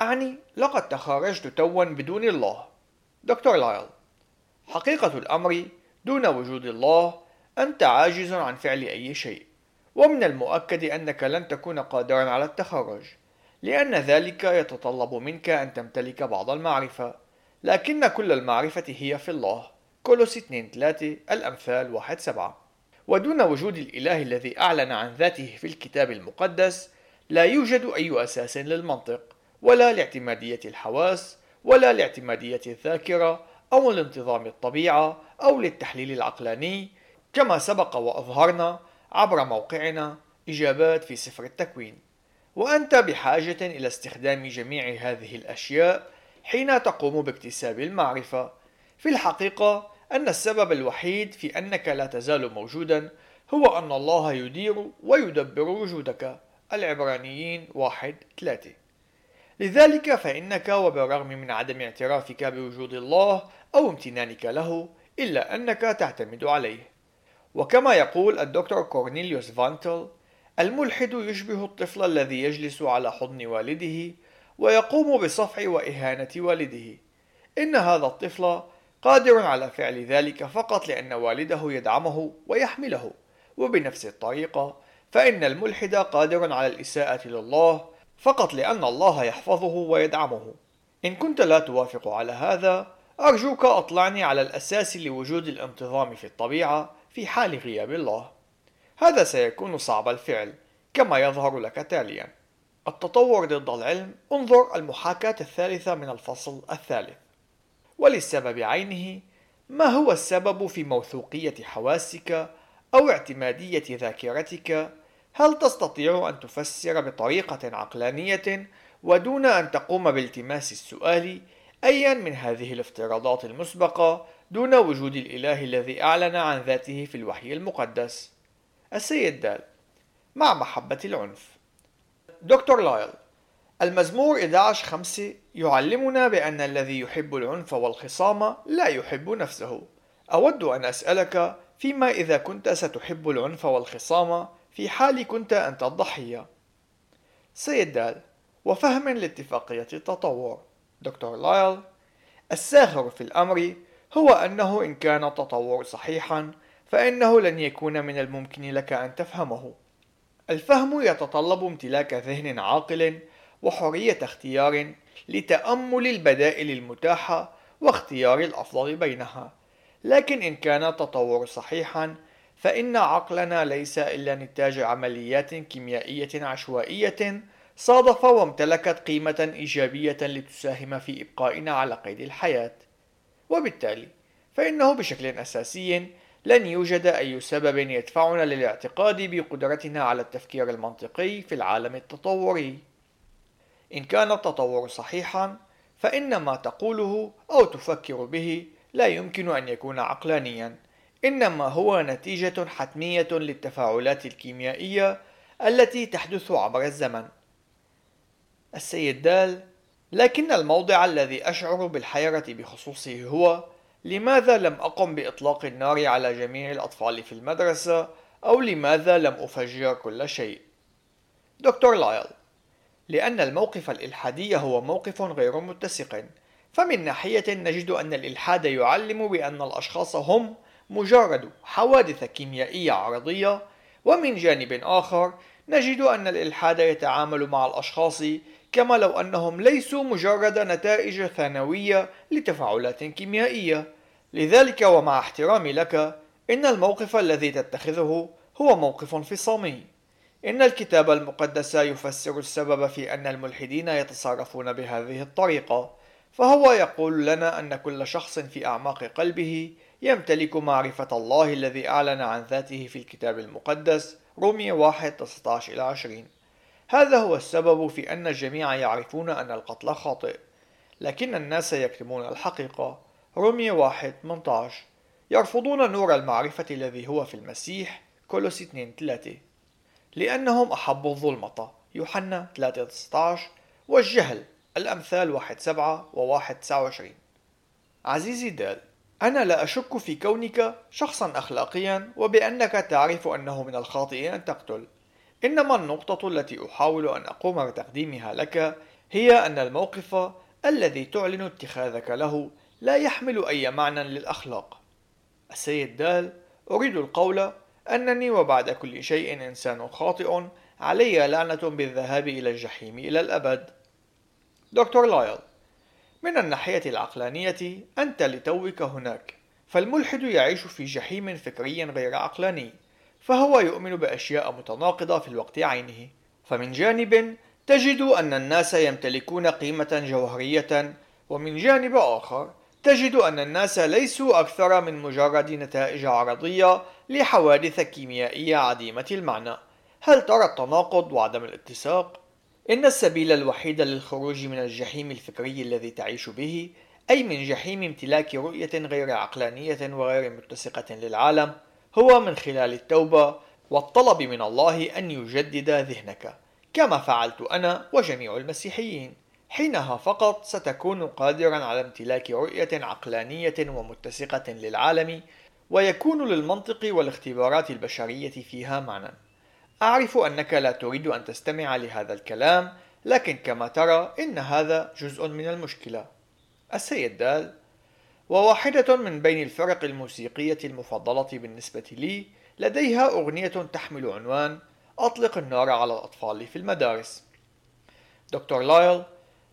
أعني لقد تخرجت توا بدون الله. دكتور لايل حقيقة الأمر دون وجود الله أنت عاجز عن فعل أي شيء. ومن المؤكد أنك لن تكون قادرا على التخرج لأن ذلك يتطلب منك أن تمتلك بعض المعرفة. لكن كل المعرفة هي في الله. كولوس 2 3 الأمثال 1 7 ودون وجود الإله الذي أعلن عن ذاته في الكتاب المقدس لا يوجد أي أساس للمنطق ولا لاعتمادية الحواس ولا لاعتمادية الذاكرة أو لانتظام الطبيعة أو للتحليل العقلاني كما سبق وأظهرنا عبر موقعنا إجابات في سفر التكوين. وأنت بحاجة إلى استخدام جميع هذه الأشياء حين تقوم باكتساب المعرفة. في الحقيقة أن السبب الوحيد في أنك لا تزال موجودا هو أن الله يدير ويدبر وجودك. العبرانيين واحد ثلاثة. لذلك فإنك وبالرغم من عدم اعترافك بوجود الله أو امتنانك له إلا أنك تعتمد عليه. وكما يقول الدكتور كورنيليوس فانتل الملحد يشبه الطفل الذي يجلس على حضن والده ويقوم بصفع وإهانة والده. إن هذا الطفل قادر على فعل ذلك فقط لأن والده يدعمه ويحمله وبنفس الطريقة فإن الملحد قادر على الإساءة لله فقط لأن الله يحفظه ويدعمه. إن كنت لا توافق على هذا أرجوك أطلعني على الأساس لوجود الانتظام في الطبيعة في حال غياب الله. هذا سيكون صعب الفعل كما يظهر لك تاليا. التطور ضد العلم انظر المحاكاة الثالثة من الفصل الثالث. وللسبب عينه ما هو السبب في موثوقية حواسك أو اعتمادية ذاكرتك هل تستطيع أن تفسر بطريقة عقلانية ودون أن تقوم بالتماس السؤال أيا من هذه الافتراضات المسبقة دون وجود الإله الذي أعلن عن ذاته في الوحي المقدس؟ السيد دال مع محبة العنف. دكتور لايل المزمور 11 5 يعلمنا بأن الذي يحب العنف والخصام لا يحب نفسه. أود أن أسألك فيما إذا كنت ستحب العنف والخصام في حال كنت أنت الضحية. سيد دال وفهم لاتفاقية التطور دكتور لايل الساخر في الأمر هو أنه إن كان التطور صحيحا فإنه لن يكون من الممكن لك أن تفهمه. الفهم يتطلب امتلاك ذهن عاقل وحرية اختيار لتأمل البدائل المتاحة واختيار الأفضل بينها. لكن إن كان التطور صحيحا فإن عقلنا ليس إلا نتاج عمليات كيميائية عشوائية صادف وامتلكت قيمة إيجابية لتساهم في إبقائنا على قيد الحياة. وبالتالي فإنه بشكل أساسي لن يوجد أي سبب يدفعنا للاعتقاد بقدرتنا على التفكير المنطقي في العالم التطوري. إن كان التطور صحيحا فإن ما تقوله أو تفكر به لا يمكن أن يكون عقلانيا. إنما هو نتيجة حتمية للتفاعلات الكيميائية التي تحدث عبر الزمن. السيد دال لكن الموضع الذي أشعر بالحيرة بخصوصه هو لماذا لم أقم بإطلاق النار على جميع الأطفال في المدرسة؟ أو لماذا لم أفجر كل شيء؟ دكتور لايل لأن الموقف الإلحادي هو موقف غير متسق فمن ناحية نجد أن الإلحاد يعلم بأن الأشخاص هم مجرد حوادث كيميائية عرضية ومن جانب آخر نجد أن الإلحاد يتعامل مع الأشخاص كما لو أنهم ليسوا مجرد نتائج ثانوية لتفاعلات كيميائية. لذلك ومع احترامي لك إن الموقف الذي تتخذه هو موقف انفصامي إن الكتاب المقدس يفسر السبب في أن الملحدين يتصرفون بهذه الطريقة فهو يقول لنا أن كل شخص في أعماق قلبه يمتلك معرفة الله الذي أعلن عن ذاته في الكتاب المقدس رومية 1 19 إلى 20 هذا هو السبب في أن الجميع يعرفون أن القتل خاطئ. لكن الناس يكتمون الحقيقة. رومية 1 18 يرفضون نور المعرفة الذي هو في المسيح كولوس 2 3 لأنهم أحبوا الظلمة. يوحنا 3 16 والجهل. الأمثال 1 7 و 1 29 عزيزي دال. أنا لا أشك في كونك شخصا أخلاقيا وبأنك تعرف أنه من الخاطئ أن تقتل. إنما النقطة التي أحاول أن أقوم بتقديمها لك هي أن الموقف الذي تعلن اتخاذك له لا يحمل أي معنى للأخلاق. السيد دال أريد القول أنني وبعد كل شيء إنسان خاطئ علي لعنة بالذهاب إلى الجحيم إلى الأبد. دكتور لايل. من الناحية العقلانية أنت لتوك هناك. فالملحد يعيش في جحيم فكري غير عقلاني فهو يؤمن بأشياء متناقضة في الوقت عينه. فمن جانب تجد أن الناس يمتلكون قيمة جوهرية ومن جانب آخر تجد أن الناس ليسوا أكثر من مجرد نتائج عرضية لحوادث كيميائية عديمة المعنى. هل ترى التناقض وعدم الاتساق؟ إن السبيل الوحيد للخروج من الجحيم الفكري الذي تعيش به أي من جحيم امتلاك رؤية غير عقلانية وغير متسقة للعالم هو من خلال التوبة والطلب من الله أن يجدد ذهنك كما فعلت أنا وجميع المسيحيين. حينها فقط ستكون قادرا على امتلاك رؤية عقلانية ومتسقة للعالم ويكون للمنطق والاختبارات البشرية فيها معنى. أعرف أنك لا تريد أن تستمع لهذا الكلام لكن كما ترى إن هذا جزء من المشكلة. السيد دال وواحدة من بين الفرق الموسيقية المفضلة بالنسبة لي لديها أغنية تحمل عنوان أطلق النار على الأطفال في المدارس. دكتور لايل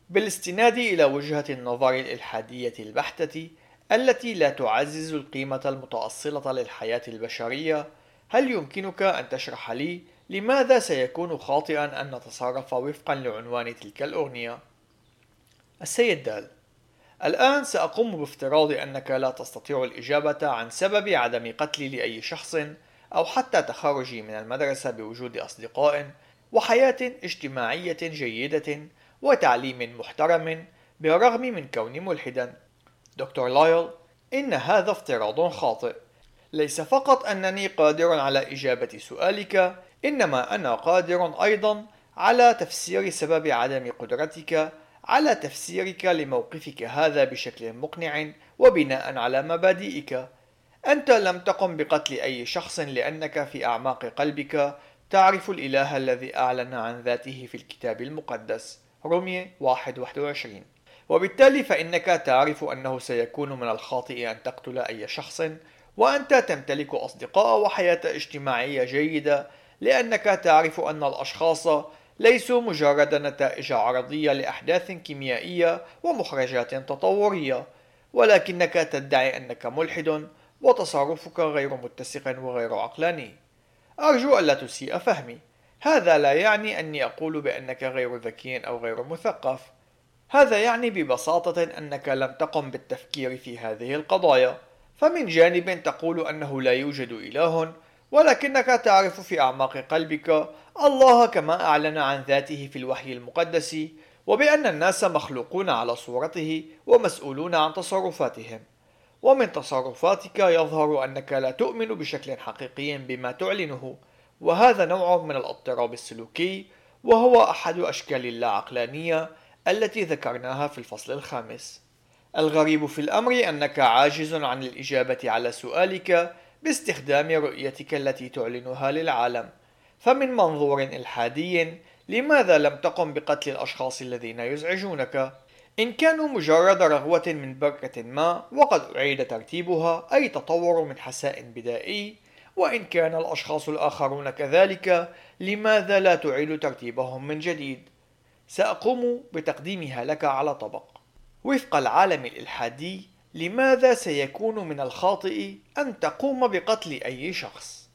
بالاستناد إلى وجهة النظر الإلحادية البحتة التي لا تعزز القيمة المتأصلة للحياة البشرية هل يمكنك أن تشرح لي لماذا سيكون خاطئا أن نتصرف وفقا لعنوان تلك الأغنية؟ السيد دال الآن سأقوم بافتراض أنك لا تستطيع الإجابة عن سبب عدم قتلي لأي شخص أو حتى تخرجي من المدرسة بوجود أصدقاء وحياة اجتماعية جيدة وتعليم محترم بالرغم من كوني ملحدا دكتور لايل إن هذا افتراض خاطئ ليس فقط أنني قادر على إجابة سؤالك إنما أنا قادر أيضا على تفسير سبب عدم قدرتك على تفسيرك لموقفك هذا بشكل مقنع وبناء على مبادئك. أنت لم تقم بقتل أي شخص لأنك في أعماق قلبك. تعرف الإله الذي أعلن عن ذاته في الكتاب المقدس. رومية 1:21 وبالتالي فإنك تعرف أنه سيكون من الخاطئ أن تقتل أي شخص وأنت تمتلك أصدقاء وحياة اجتماعية جيدة. لأنك تعرف أن الأشخاص ليسوا مجرد نتائج عرضية لأحداث كيميائية ومخرجات تطورية ولكنك تدعي أنك ملحد وتصرفك غير متسق وغير عقلاني. أرجو ألا تسيء فهمي. هذا لا يعني أني أقول بأنك غير ذكي أو غير مثقف. هذا يعني ببساطة أنك لم تقم بالتفكير في هذه القضايا. فمن جانب تقول أنه لا يوجد إله ولكنك تعرف في أعماق قلبك الله كما أعلن عن ذاته في الوحي المقدس وبأن الناس مخلوقون على صورته ومسؤولون عن تصرفاتهم. ومن تصرفاتك يظهر أنك لا تؤمن بشكل حقيقي بما تعلنه وهذا نوع من الاضطراب السلوكي وهو أحد أشكال اللاعقلانية التي ذكرناها في الفصل الخامس. الغريب في الأمر أنك عاجز عن الإجابة على سؤالك باستخدام رؤيتك التي تعلنها للعالم فمن منظور إلحادي لماذا لم تقم بقتل الأشخاص الذين يزعجونك؟ إن كانوا مجرد رغوة من بركة ما وقد أعيد ترتيبها أي تطور من حساء بدائي وإن كان الأشخاص الآخرون كذلك لماذا لا تعيد ترتيبهم من جديد؟ سأقوم بتقديمها لك على طبق وفق العالم الإلحادي لماذا سيكون من الخاطئ أن تقوم بقتل أي شخص؟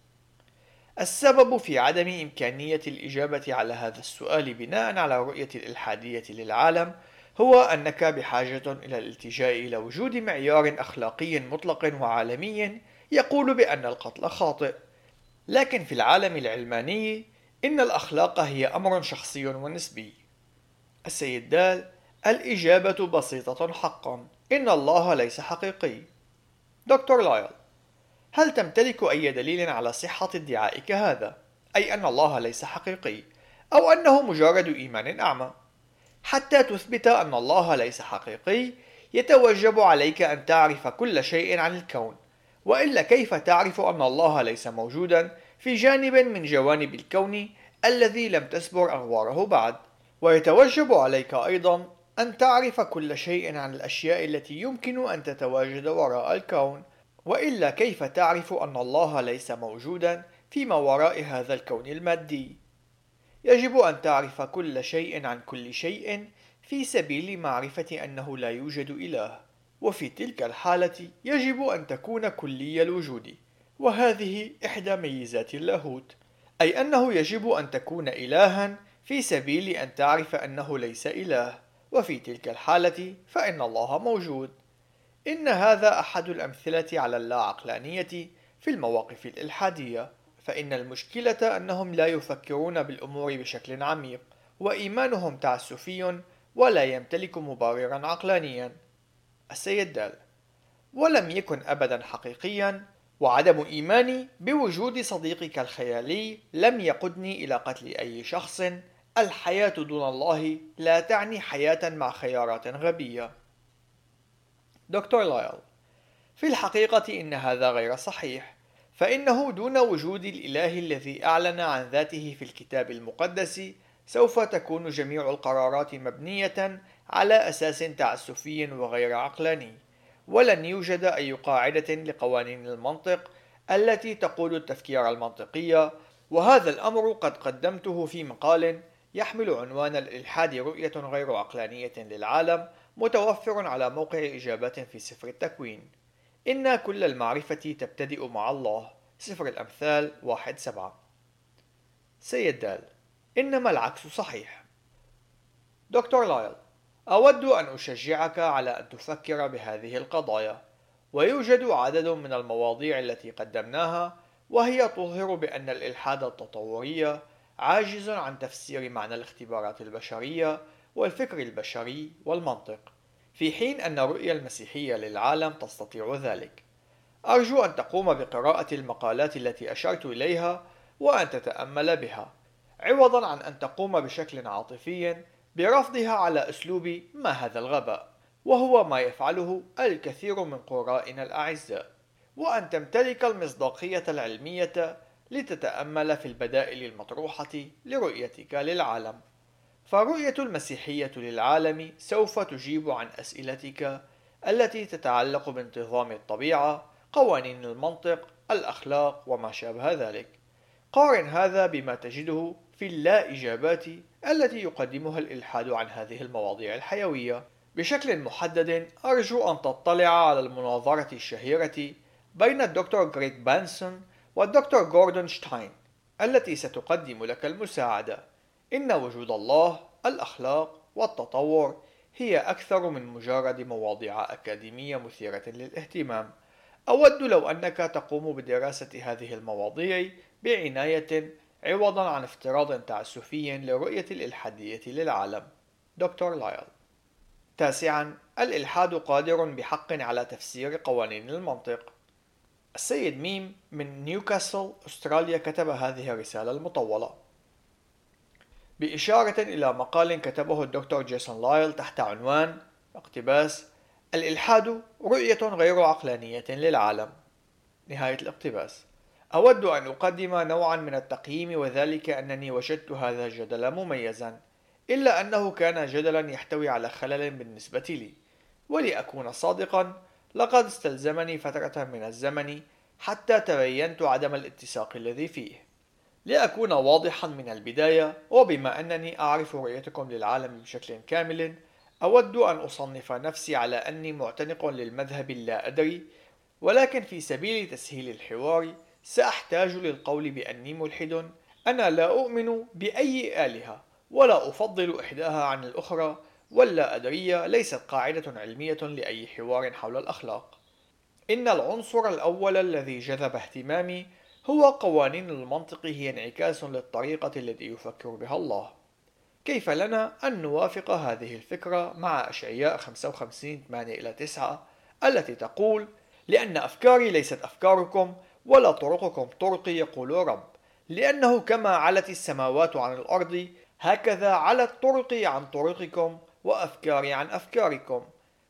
السبب في عدم إمكانية الإجابة على هذا السؤال بناء على رؤية الإلحادية للعالم هو أنك بحاجة إلى الالتجاء إلى وجود معيار أخلاقي مطلق وعالمي يقول بأن القتل خاطئ. لكن في العالم العلماني إن الأخلاق هي أمر شخصي ونسبي. السيد دال الإجابة بسيطة حقا. إن الله ليس حقيقي. دكتور لايل هل تمتلك أي دليل على صحة ادعائك هذا؟ أي أن الله ليس حقيقي أو أنه مجرد إيمان أعمى؟ حتى تثبت أن الله ليس حقيقي يتوجب عليك أن تعرف كل شيء عن الكون. وإلا كيف تعرف أن الله ليس موجودا في جانب من جوانب الكون الذي لم تسبر أغواره بعد؟ ويتوجب عليك أيضا أن تعرف كل شيء عن الأشياء التي يمكن أن تتواجد وراء الكون وإلا كيف تعرف أن الله ليس موجودا فيما وراء هذا الكون المادي؟ يجب أن تعرف كل شيء عن كل شيء في سبيل معرفة أنه لا يوجد إله وفي تلك الحالة يجب أن تكون كلي الوجود وهذه إحدى ميزات اللاهوت أي أنه يجب أن تكون إلها في سبيل أن تعرف أنه ليس إله وفي تلك الحالة فإن الله موجود. إن هذا أحد الأمثلة على اللا عقلانية في المواقف الإلحادية فإن المشكلة أنهم لا يفكرون بالأمور بشكل عميق وإيمانهم تعسفي ولا يمتلك مبررا عقلانيا. السيد دال ولم يكن أبدا حقيقيا وعدم إيماني بوجود صديقك الخيالي لم يقدني إلى قتل أي شخص الحياة دون الله لا تعني حياة مع خيارات غبية. دكتور لايل في الحقيقة إن هذا غير صحيح فإنه دون وجود الإله الذي أعلن عن ذاته في الكتاب المقدس سوف تكون جميع القرارات مبنية على أساس تعسفي وغير عقلاني ولن يوجد أي قاعدة لقوانين المنطق التي تقود التفكير المنطقي وهذا الأمر قد قدمته في مقال يحمل عنوان الإلحاد رؤية غير عقلانية للعالم متوفر على موقع إجابات في سفر التكوين. إن كل المعرفة تبتدئ مع الله. سفر الأمثال واحد سبعة. سيد دال إنما العكس صحيح. دكتور لايل أود أن أشجعك على أن تفكر بهذه القضايا. ويوجد عدد من المواضيع التي قدمناها وهي تظهر بأن الإلحاد التطوري عاجز عن تفسير معنى الاختبارات البشرية والفكر البشري والمنطق في حين أن الرؤية المسيحية للعالم تستطيع ذلك. أرجو أن تقوم بقراءة المقالات التي أشرت إليها وأن تتأمل بها عوضا عن أن تقوم بشكل عاطفي برفضها على أسلوب ما هذا الغباء وهو ما يفعله الكثير من قرائنا الأعزاء. وأن تمتلك المصداقية العلمية لتتأمل في البدائل المطروحة لرؤيتك للعالم. فالرؤية المسيحية للعالم سوف تجيب عن أسئلتك التي تتعلق بانتظام الطبيعة قوانين المنطق الأخلاق وما شابه ذلك. قارن هذا بما تجده في اللا إجابات التي يقدمها الإلحاد عن هذه المواضيع الحيوية. بشكل محدد أرجو أن تطلع على المناظرة الشهيرة بين الدكتور غريغ بانسون والدكتور جوردون شتاين التي ستقدم لك المساعدة. إن وجود الله الأخلاق والتطور هي أكثر من مجرد مواضيع أكاديمية مثيرة للاهتمام. أود لو أنك تقوم بدراسة هذه المواضيع بعناية عوضا عن افتراض تعسفي لرؤية الإلحادية للعالم. دكتور لايل. تاسعا الإلحاد قادر بحق على تفسير قوانين المنطق. السيد ميم من نيوكاسل أستراليا كتب هذه الرسالة المطولة. بإشارة إلى مقال كتبه الدكتور جيسون لايل تحت عنوان اقتباس الإلحاد رؤية غير عقلانية للعالم. نهاية الاقتباس. أود أن أقدم نوعا من التقييم وذلك أنني وجدت هذا الجدل مميزا إلا أنه كان جدلا يحتوي على خلل بالنسبة لي ولأكون صادقا لقد استلزمني فترة من الزمن حتى تبينت عدم الاتساق الذي فيه. لأكون واضحا من البداية وبما أنني أعرف رؤيتكم للعالم بشكل كامل أود أن أصنف نفسي على أني معتنق للمذهب لا أدري ولكن في سبيل تسهيل الحوار سأحتاج للقول بأني ملحد. أنا لا أؤمن بأي آلهة ولا أفضل إحداها عن الأخرى. واللا أدرية ليست قاعدة علمية لأي حوار حول الأخلاق. إن العنصر الأول الذي جذب اهتمامي هو قوانين المنطق هي انعكاس للطريقة التي يفكر بها الله. كيف لنا أن نوافق هذه الفكرة مع أشعياء 55 8 إلى 9 التي تقول لأن أفكاري ليست أفكاركم ولا طرقكم طرقي يقول رب. لأنه كما علت السماوات عن الأرض هكذا علت طرقي عن طرقكم وأفكاري عن أفكاركم.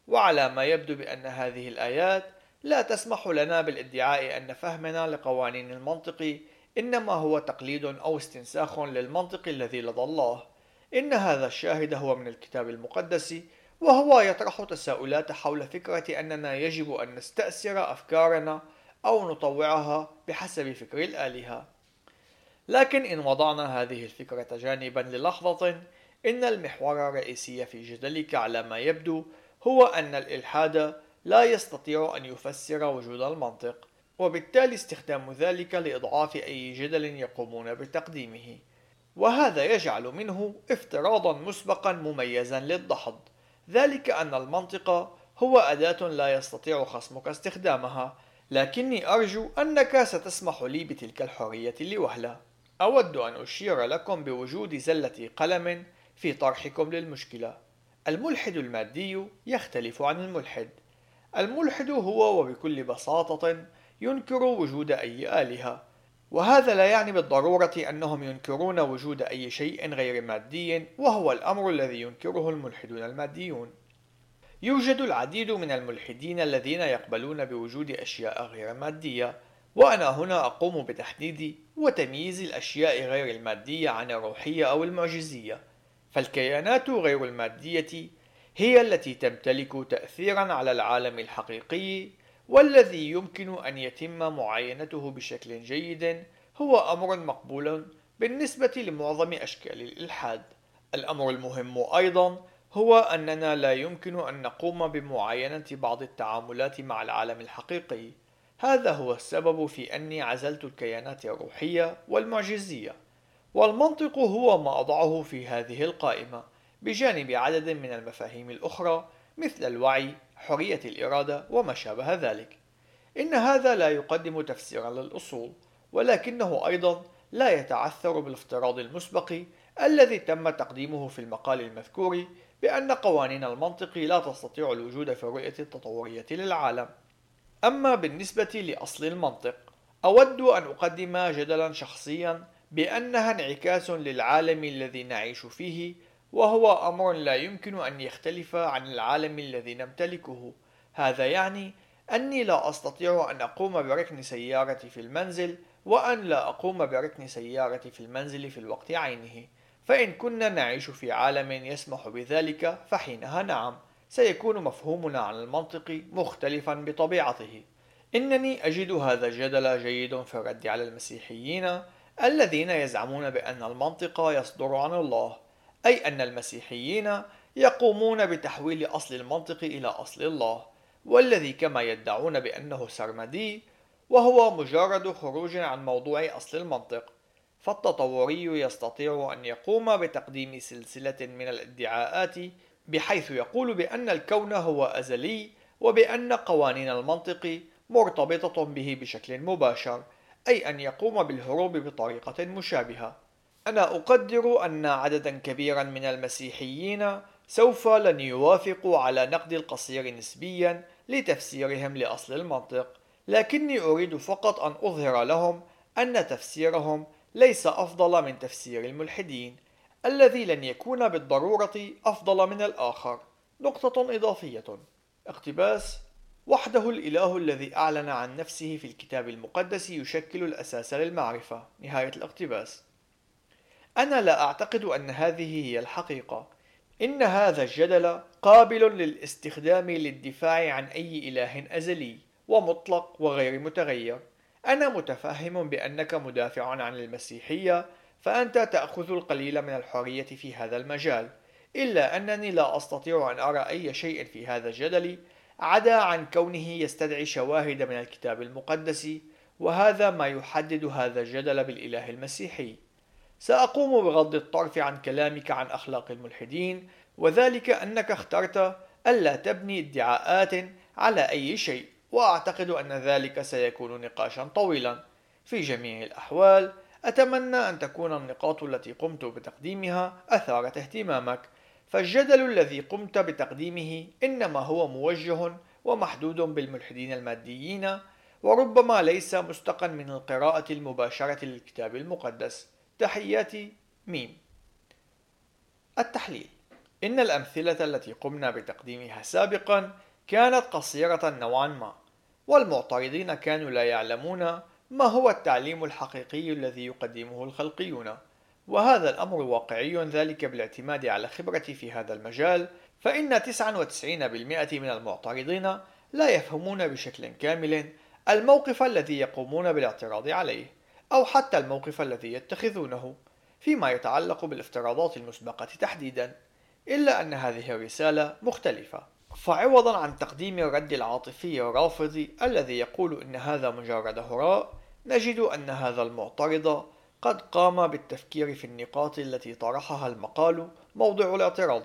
وعلى ما يبدو بأن هذه الآيات لا تسمح لنا بالادعاء أن فهمنا لقوانين المنطق إنما هو تقليد أو استنساخ للمنطق الذي لدى الله. إن هذا الشاهد هو من الكتاب المقدس وهو يطرح تساؤلات حول فكرة أننا يجب أن نستأثر أفكارنا أو نطوعها بحسب فكر الآلهة. لكن إن وضعنا هذه الفكرة جانبا للحظة إن المحور الرئيسي في جدلك على ما يبدو هو أن الإلحاد لا يستطيع أن يفسر وجود المنطق وبالتالي استخدام ذلك لإضعاف أي جدل يقومون بتقديمه. وهذا يجعل منه افتراضا مسبقا مميزا للدحض ذلك أن المنطق هو أداة لا يستطيع خصمك استخدامها لكني أرجو أنك ستسمح لي بتلك الحرية لوهلة. أود أن أشير لكم بوجود زلة قلم في طرحكم للمشكلة. الملحد المادي يختلف عن الملحد. الملحد هو وبكل بساطة ينكر وجود أي آلهة وهذا لا يعني بالضرورة أنهم ينكرون وجود أي شيء غير مادي وهو الأمر الذي ينكره الملحدون الماديون. يوجد العديد من الملحدين الذين يقبلون بوجود أشياء غير مادية وأنا هنا أقوم بتحديد وتمييز الأشياء غير المادية عن الروحية أو المعجزية. فالكيانات غير المادية هي التي تمتلك تأثيرا على العالم الحقيقي والذي يمكن أن يتم معاينته بشكل جيد هو أمر مقبول بالنسبة لمعظم أشكال الإلحاد. الأمر المهم أيضا هو أننا لا يمكن أن نقوم بمعاينة بعض التعاملات مع العالم الحقيقي. هذا هو السبب في أني عزلت الكيانات الروحية والمعجزية. والمنطق هو ما أضعه في هذه القائمة بجانب عدد من المفاهيم الأخرى مثل الوعي حرية الإرادة وما شابه ذلك. إن هذا لا يقدم تفسيرا للأصول ولكنه أيضا لا يتعثر بالافتراض المسبق الذي تم تقديمه في المقال المذكور بأن قوانين المنطق لا تستطيع الوجود في الرؤية التطورية للعالم. أما بالنسبة لأصل المنطق أود أن أقدم جدلا شخصيا بأنها انعكاس للعالم الذي نعيش فيه وهو أمر لا يمكن أن يختلف عن العالم الذي نمتلكه. هذا يعني أني لا أستطيع أن أقوم بركن سيارتي في المنزل وأن لا أقوم بركن سيارتي في المنزل في الوقت عينه. فإن كنا نعيش في عالم يسمح بذلك فحينها نعم سيكون مفهومنا عن المنطق مختلفا بطبيعته. إنني أجد هذا الجدل جيد في الرد على المسيحيين الذين يزعمون بأن المنطق يصدر عن الله أي أن المسيحيين يقومون بتحويل أصل المنطق إلى أصل الله والذي كما يدعون بأنه سرمدي وهو مجرد خروج عن موضوع أصل المنطق. فالتطوري يستطيع أن يقوم بتقديم سلسلة من الادعاءات بحيث يقول بأن الكون هو أزلي وبأن قوانين المنطق مرتبطة به بشكل مباشر. أي أن يقوم بالهروب بطريقة مشابهة. أنا أقدر أن عددا كبيرا من المسيحيين سوف لن يوافقوا على نقد القصير نسبيا لتفسيرهم لأصل المنطق لكني أريد فقط أن أظهر لهم أن تفسيرهم ليس أفضل من تفسير الملحدين الذي لن يكون بالضرورة أفضل من الآخر. نقطة إضافية. اقتباس وحده الإله الذي أعلن عن نفسه في الكتاب المقدس يشكل الأساس للمعرفة. نهاية الاقتباس. أنا لا أعتقد أن هذه هي الحقيقة. إن هذا الجدل قابل للاستخدام للدفاع عن أي إله أزلي ومطلق وغير متغير. أنا متفهم بأنك مدافع عن المسيحية فأنت تأخذ القليل من الحرية في هذا المجال. إلا أنني لا أستطيع أن أرى أي شيء في هذا الجدل عدا عن كونه يستدعي شواهد من الكتاب المقدس وهذا ما يحدد هذا الجدل بالإله المسيحي. سأقوم بغض الطرف عن كلامك عن أخلاق الملحدين وذلك أنك اخترت ألا تبني ادعاءات على أي شيء وأعتقد أن ذلك سيكون نقاشا طويلا. في جميع الأحوال أتمنى أن تكون النقاط التي قمت بتقديمها أثارت اهتمامك. فالجدل الذي قمت بتقديمه إنما هو موجه ومحدود بالملحدين الماديين وربما ليس مستقا من القراءة المباشرة للكتاب المقدس. تحياتي ميم. التحليل. إن الأمثلة التي قمنا بتقديمها سابقا كانت قصيرة نوعا ما والمعترضين كانوا لا يعلمون ما هو التعليم الحقيقي الذي يقدمه الخلقيون. وهذا الأمر واقعي ذلك بالاعتماد على خبرتي في هذا المجال فإن 99% من المعترضين لا يفهمون بشكل كامل الموقف الذي يقومون بالاعتراض عليه أو حتى الموقف الذي يتخذونه فيما يتعلق بالافتراضات المسبقة تحديدا إلا أن هذه الرسالة مختلفة. فعوضا عن تقديم الرد العاطفي الرافضي الذي يقول إن هذا مجرد هراء نجد أن هذا المعترض قد قام بالتفكير في النقاط التي طرحها المقال موضع الاعتراض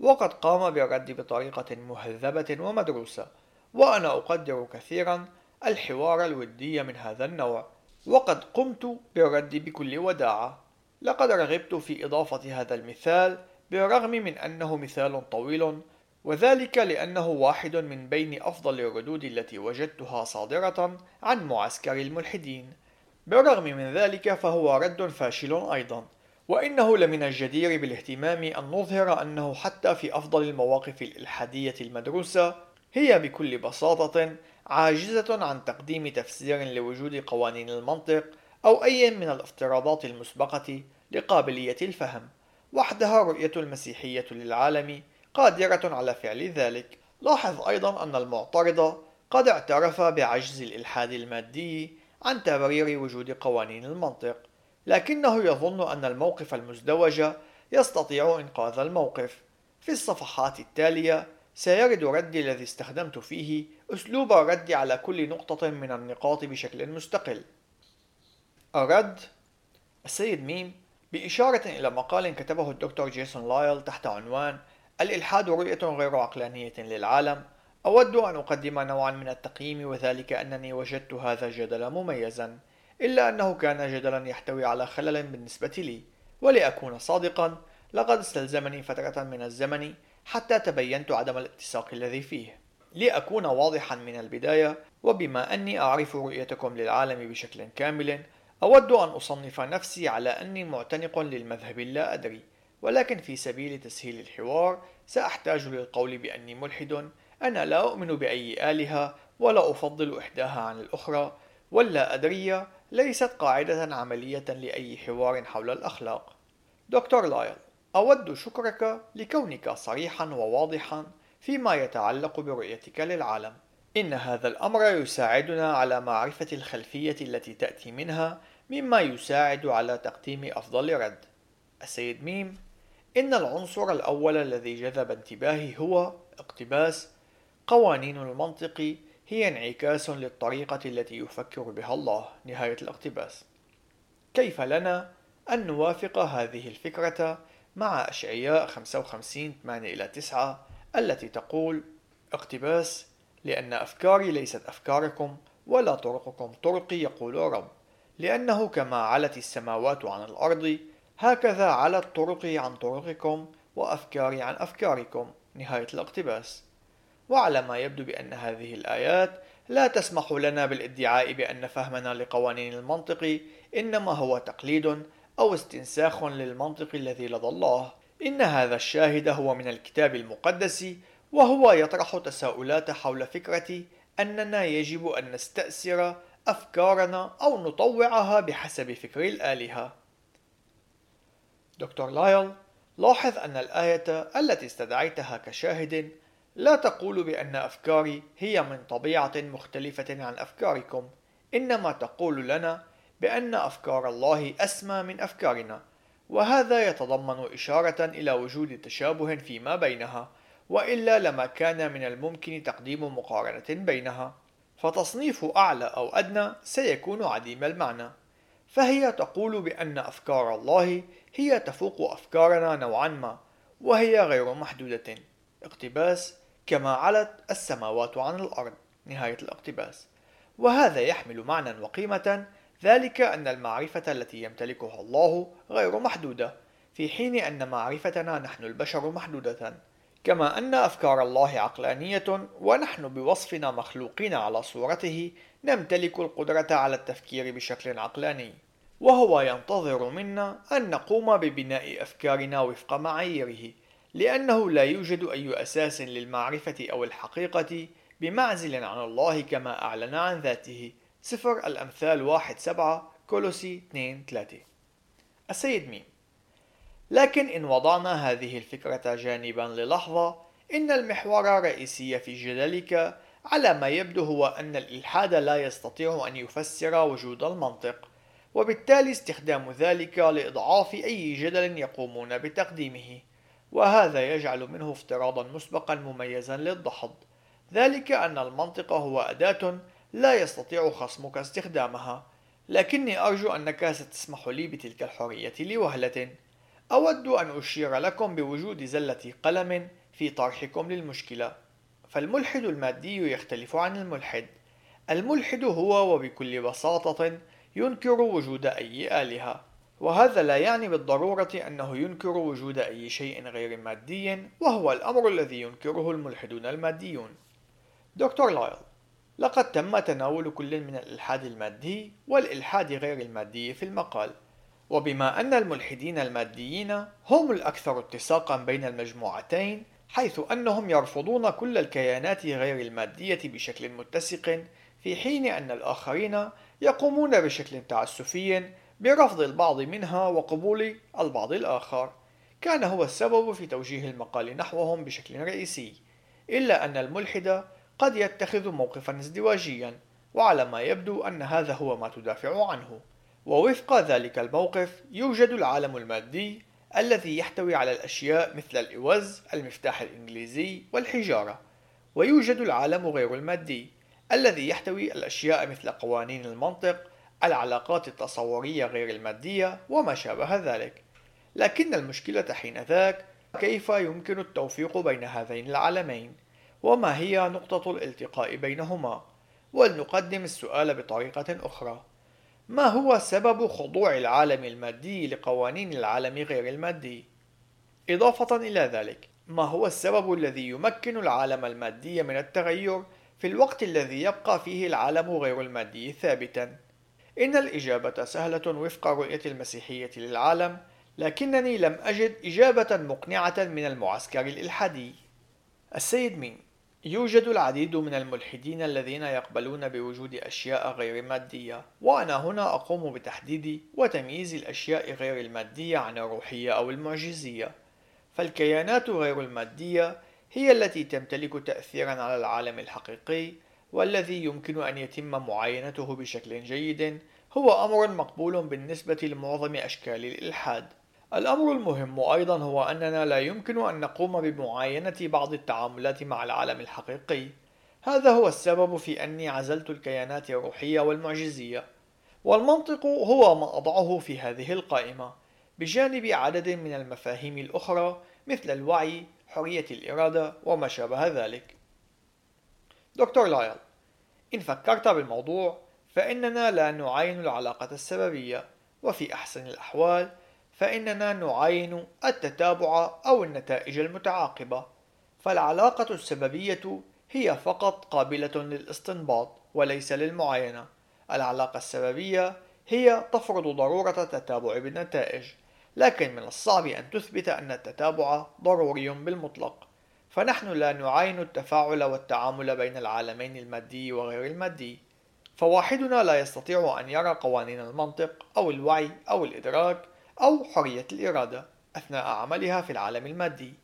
وقد قام بالرد بطريقة مهذبة ومدروسة وأنا أقدر كثيرا الحوار الودي من هذا النوع وقد قمت بالرد بكل وداعة. لقد رغبت في إضافة هذا المثال بالرغم من أنه مثال طويل وذلك لأنه واحد من بين أفضل الردود التي وجدتها صادرة عن معسكر الملحدين. بالرغم من ذلك فهو رد فاشل أيضا وإنه لمن الجدير بالاهتمام أن نظهر أنه حتى في أفضل المواقف الإلحادية المدروسة هي بكل بساطة عاجزة عن تقديم تفسير لوجود قوانين المنطق أو أي من الافتراضات المسبقة لقابلية الفهم وحدها رؤية المسيحية للعالم قادرة على فعل ذلك. لاحظ أيضا أن المعترض قد اعترف بعجز الإلحاد المادي عن تبرير وجود قوانين المنطق لكنه يظن أن الموقف المزدوج يستطيع إنقاذ الموقف. في الصفحات التالية سيرد ردي الذي استخدمت فيه أسلوب الرد على كل نقطة من النقاط بشكل مستقل. الرد السيد ميم بإشارة إلى مقال كتبه الدكتور جيسون لايل تحت عنوان الإلحاد رؤية غير عقلانية للعالم أود أن أقدم نوعا من التقييم وذلك أنني وجدت هذا الجدل مميزا إلا أنه كان جدلا يحتوي على خلل بالنسبة لي ولأكون صادقا لقد استلزمني فترة من الزمن حتى تبينت عدم الاتساق الذي فيه. لأكون واضحا من البداية وبما أني أعرف رؤيتكم للعالم بشكل كامل أود أن أصنف نفسي على أني معتنق للمذهب لا أدري ولكن في سبيل تسهيل الحوار سأحتاج للقول بأني ملحد أنا لا أؤمن بأي آلهة ولا أفضل إحداها عن الأخرى واللا أدرية ليست قاعدة عملية لأي حوار حول الأخلاق. دكتور لايل أود شكرك لكونك صريحا وواضحا فيما يتعلق برؤيتك للعالم. إن هذا الأمر يساعدنا على معرفة الخلفية التي تأتي منها مما يساعد على تقديم أفضل رد. السيد ميم إن العنصر الأول الذي جذب انتباهي هو اقتباس قوانين المنطق هي انعكاس للطريقة التي يفكر بها الله نهاية الاقتباس. كيف لنا أن نوافق هذه الفكرة مع أشعياء 55 8 إلى 9 التي تقول اقتباس لأن أفكاري ليست أفكاركم ولا طرقكم طرقي يقول رب لأنه كما علت السماوات عن الأرض هكذا علت طرقي عن طرقكم وأفكاري عن أفكاركم. نهاية الاقتباس. وعلى ما يبدو بأن هذه الآيات لا تسمح لنا بالادعاء بأن فهمنا لقوانين المنطق إنما هو تقليد أو استنساخ للمنطق الذي لدى الله إن هذا الشاهد هو من الكتاب المقدس وهو يطرح تساؤلات حول فكرة أننا يجب أن نستأثر أفكارنا أو نطوعها بحسب فكر الآلهة. دكتور لايل لاحظ أن الآية التي استدعيتها كشاهد لا تقول بأن أفكاري هي من طبيعة مختلفة عن أفكاركم، إنما تقول لنا بأن أفكار الله أسمى من أفكارنا، وهذا يتضمن إشارة إلى وجود تشابه فيما بينها، وإلا لما كان من الممكن تقديم مقارنة بينها. فتصنيف أعلى أو أدنى سيكون عديم المعنى. فهي تقول بأن أفكار الله هي تفوق أفكارنا نوعا ما وهي غير محدودة. اقتباس كما علت السماوات عن الأرض نهاية الاقتباس. وهذا يحمل معنى وقيمة ذلك أن المعرفة التي يمتلكها الله غير محدودة في حين أن معرفتنا نحن البشر محدودة. كما أن أفكار الله عقلانية ونحن بوصفنا مخلوقين على صورته نمتلك القدرة على التفكير بشكل عقلاني. وهو ينتظر منا أن نقوم ببناء أفكارنا وفق معاييره. لأنه لا يوجد أي أساس للمعرفة أو الحقيقة بمعزل عن الله كما أعلن عن ذاته. سفر الأمثال واحد سبعة كولوسي 2 3 السيد ميم. لكن إن وضعنا هذه الفكرة جانبا للحظة إن المحور الرئيسي في جدلك على ما يبدو هو أن الإلحاد لا يستطيع أن يفسر وجود المنطق وبالتالي استخدام ذلك لإضعاف أي جدل يقومون بتقديمه. وهذا يجعل منه افتراضا مسبقا مميزا للدحض ذلك أن المنطق هو أداة لا يستطيع خصمك استخدامها. لكني أرجو أنك ستسمح لي بتلك الحرية لوهلة. أود أن أشير لكم بوجود زلة قلم في طرحكم للمشكلة. فالملحد المادي يختلف عن الملحد. الملحد هو وبكل بساطة ينكر وجود أي آلهة. وهذا لا يعني بالضرورة أنه ينكر وجود أي شيء غير مادي وهو الأمر الذي ينكره الملحدون الماديون. دكتور لايل لقد تم تناول كل من الإلحاد المادي والإلحاد غير المادي في المقال. وبما أن الملحدين الماديين هم الأكثر اتساقا بين المجموعتين حيث أنهم يرفضون كل الكيانات غير المادية بشكل متسق في حين أن الآخرين يقومون بشكل تعسفي برفض البعض منها وقبول البعض الآخر. كان هو السبب في توجيه المقال نحوهم بشكل رئيسي إلا أن الملحد قد يتخذ موقفا ازدواجيا وعلى ما يبدو أن هذا هو ما تدافع عنه. ووفق ذلك الموقف يوجد العالم المادي الذي يحتوي على الأشياء مثل الإوز، المفتاح الإنجليزي والحجارة. ويوجد العالم غير المادي الذي يحتوي الأشياء مثل قوانين المنطق، العلاقات التصورية غير المادية وما شابه ذلك لكن المشكلة حينذاك كيف يمكن التوفيق بين هذين العالمين وما هي نقطة الالتقاء بينهما ولنقدم السؤال بطريقة أخرى ما هو سبب خضوع العالم المادي لقوانين العالم غير المادي؟ إضافة إلى ذلك ما هو السبب الذي يمكن العالم المادي من التغير في الوقت الذي يبقى فيه العالم غير المادي ثابتا؟ إن الإجابة سهلة وفق رؤية المسيحية للعالم لكنني لم أجد إجابة مقنعة من المعسكر الإلحادي. السيد مين؟ يوجد العديد من الملحدين الذين يقبلون بوجود أشياء غير مادية وأنا هنا أقوم بتحديد وتمييز الأشياء غير المادية عن الروحية أو المعجزية. فالكيانات غير المادية هي التي تمتلك تأثيرا على العالم الحقيقي والذي يمكن أن يتم معاينته بشكل جيد هو أمر مقبول بالنسبة لمعظم أشكال الإلحاد. الأمر المهم أيضا هو أننا لا يمكن أن نقوم بمعاينة بعض التعاملات مع العالم الحقيقي. هذا هو السبب في أني عزلت الكيانات الروحية والمعجزية. والمنطق هو ما أضعه في هذه القائمة. بجانب عدد من المفاهيم الأخرى مثل الوعي حرية الإرادة وما شابه ذلك. دكتور لايل إن فكرت بالموضوع فإننا لا نعاين العلاقة السببية وفي أحسن الأحوال فإننا نعاين التتابع أو النتائج المتعاقبة. فالعلاقة السببية هي فقط قابلة للاستنباط وليس للمعاينة. العلاقة السببية هي تفرض ضرورة التتابع بالنتائج لكن من الصعب أن تثبت أن التتابع ضروري بالمطلق. فنحن لا نعاين التفاعل والتعامل بين العالمين المادي وغير المادي. فواحدنا لا يستطيع أن يرى قوانين المنطق أو الوعي أو الإدراك أو حرية الإرادة أثناء عملها في العالم المادي.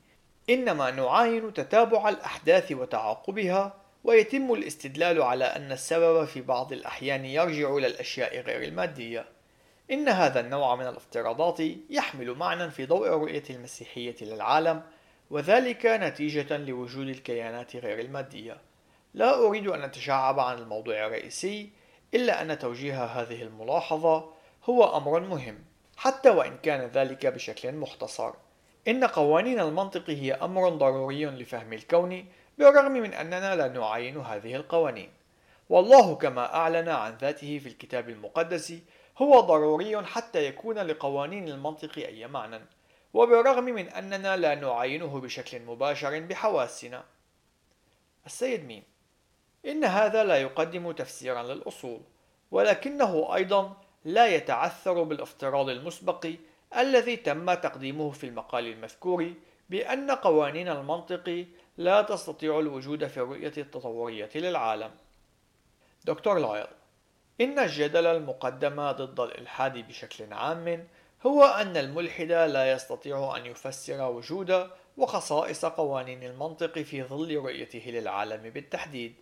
إنما نعاين تتابع الأحداث وتعاقبها ويتم الاستدلال على أن السبب في بعض الأحيان يرجع إلى الأشياء غير المادية. إن هذا النوع من الافتراضات يحمل معنى في ضوء رؤية المسيحية للعالم وذلك نتيجة لوجود الكيانات غير المادية. لا أريد أن أتشعب عن الموضوع الرئيسي إلا أن توجيه هذه الملاحظة هو أمر مهم حتى وإن كان ذلك بشكل مختصر. إن قوانين المنطق هي أمر ضروري لفهم الكون بالرغم من أننا لا نعاين هذه القوانين. والله كما أعلن عن ذاته في الكتاب المقدس هو ضروري حتى يكون لقوانين المنطق أي معنى. وبالرغم من أننا لا نعاينه بشكل مباشر بحواسنا السيد ميم إن هذا لا يقدم تفسيرا للأصول ولكنه أيضا لا يتعثر بالافتراض المسبق الذي تم تقديمه في المقال المذكور بأن قوانين المنطق لا تستطيع الوجود في الرؤية التطورية للعالم. دكتور لايل إن الجدل المقدم ضد الإلحاد بشكل عام هو أن الملحد لا يستطيع أن يفسر وجود وخصائص قوانين المنطق في ظل رؤيته للعالم بالتحديد.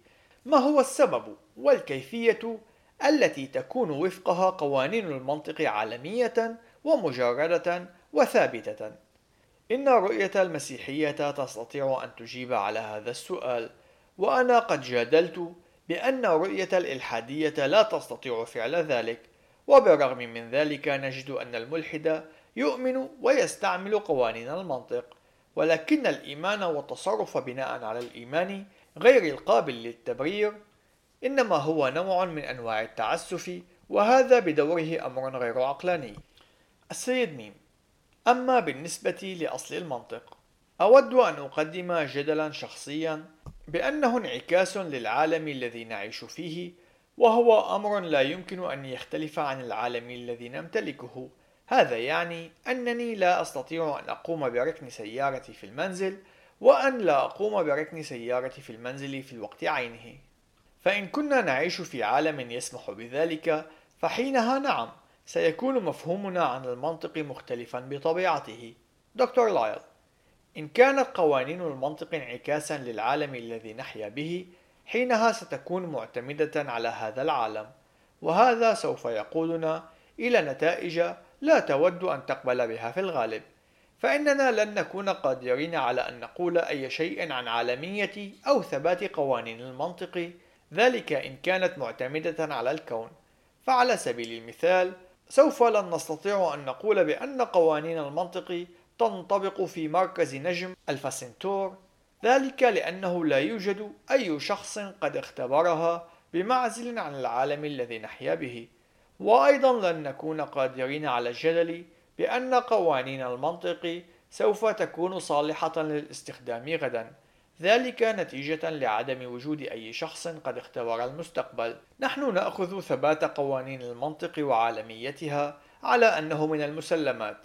ما هو السبب والكيفية التي تكون وفقها قوانين المنطق عالمية ومجردة وثابتة؟ إن رؤية المسيحية تستطيع أن تجيب على هذا السؤال وأنا قد جادلت بأن رؤية الإلحادية لا تستطيع فعل ذلك. وبالرغم من ذلك نجد أن الملحد يؤمن ويستعمل قوانين المنطق ولكن الإيمان والتصرف بناء على الإيمان غير القابل للتبرير إنما هو نوع من أنواع التعسف وهذا بدوره أمر غير عقلاني. السيد ميم أما بالنسبة لأصل المنطق أود أن أقدم جدلا شخصيا بأنه انعكاس للعالم الذي نعيش فيه وهو أمر لا يمكن أن يختلف عن العالم الذي نمتلكه. هذا يعني أنني لا أستطيع أن أقوم بركن سيارتي في المنزل وأن لا أقوم بركن سيارتي في المنزل في الوقت عينه. فإن كنا نعيش في عالم يسمح بذلك فحينها نعم سيكون مفهومنا عن المنطق مختلفا بطبيعته. دكتور لايل إن كانت قوانين المنطق انعكاسا للعالم الذي نحيا به حينها ستكون معتمدة على هذا العالم. وهذا سوف يقودنا إلى نتائج لا تود أن تقبل بها في الغالب. فإننا لن نكون قادرين على أن نقول أي شيء عن عالمية أو ثبات قوانين المنطق. ذلك إن كانت معتمدة على الكون. فعلى سبيل المثال سوف لن نستطيع أن نقول بأن قوانين المنطق تنطبق في مركز نجم الفاسنتور ذلك لأنه لا يوجد أي شخص قد اختبرها بمعزل عن العالم الذي نحيا به. وأيضا لن نكون قادرين على الجدل بأن قوانين المنطق سوف تكون صالحة للاستخدام غدا. ذلك نتيجة لعدم وجود أي شخص قد اختبر المستقبل. نحن نأخذ ثبات قوانين المنطق وعالميتها على أنه من المسلمات.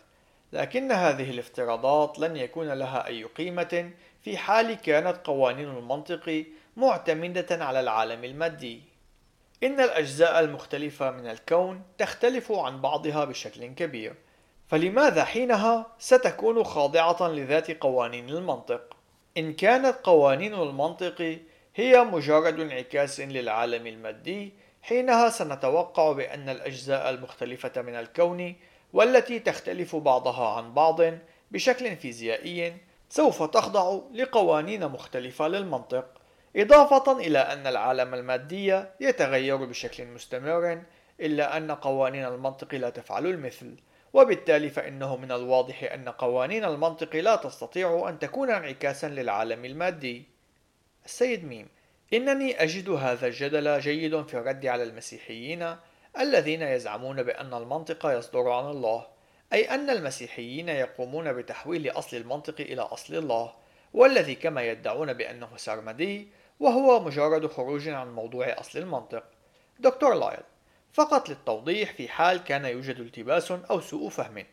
لكن هذه الافتراضات لن يكون لها أي قيمة في حال كانت قوانين المنطق معتمدة على العالم المادي إن الأجزاء المختلفة من الكون تختلف عن بعضها بشكل كبير فلماذا حينها ستكون خاضعة لذات قوانين المنطق؟ إن كانت قوانين المنطق هي مجرد انعكاس للعالم المادي حينها سنتوقع بأن الأجزاء المختلفة من الكون والتي تختلف بعضها عن بعض بشكل فيزيائي سوف تخضع لقوانين مختلفة للمنطق إضافة إلى أن العالم المادي يتغير بشكل مستمر إلا أن قوانين المنطق لا تفعل المثل. وبالتالي فإنه من الواضح أن قوانين المنطق لا تستطيع أن تكون انعكاسا للعالم المادي. السيد ميم إنني أجد هذا الجدل جيد في الرد على المسيحيين الذين يزعمون بأن المنطق يصدر عن الله. أي أن المسيحيين يقومون بتحويل أصل المنطق إلى أصل الله والذي كما يدعون بأنه سرمدي وهو مجرد خروج عن موضوع أصل المنطق. دكتور لايل فقط للتوضيح في حال كان يوجد التباس أو سوء فهم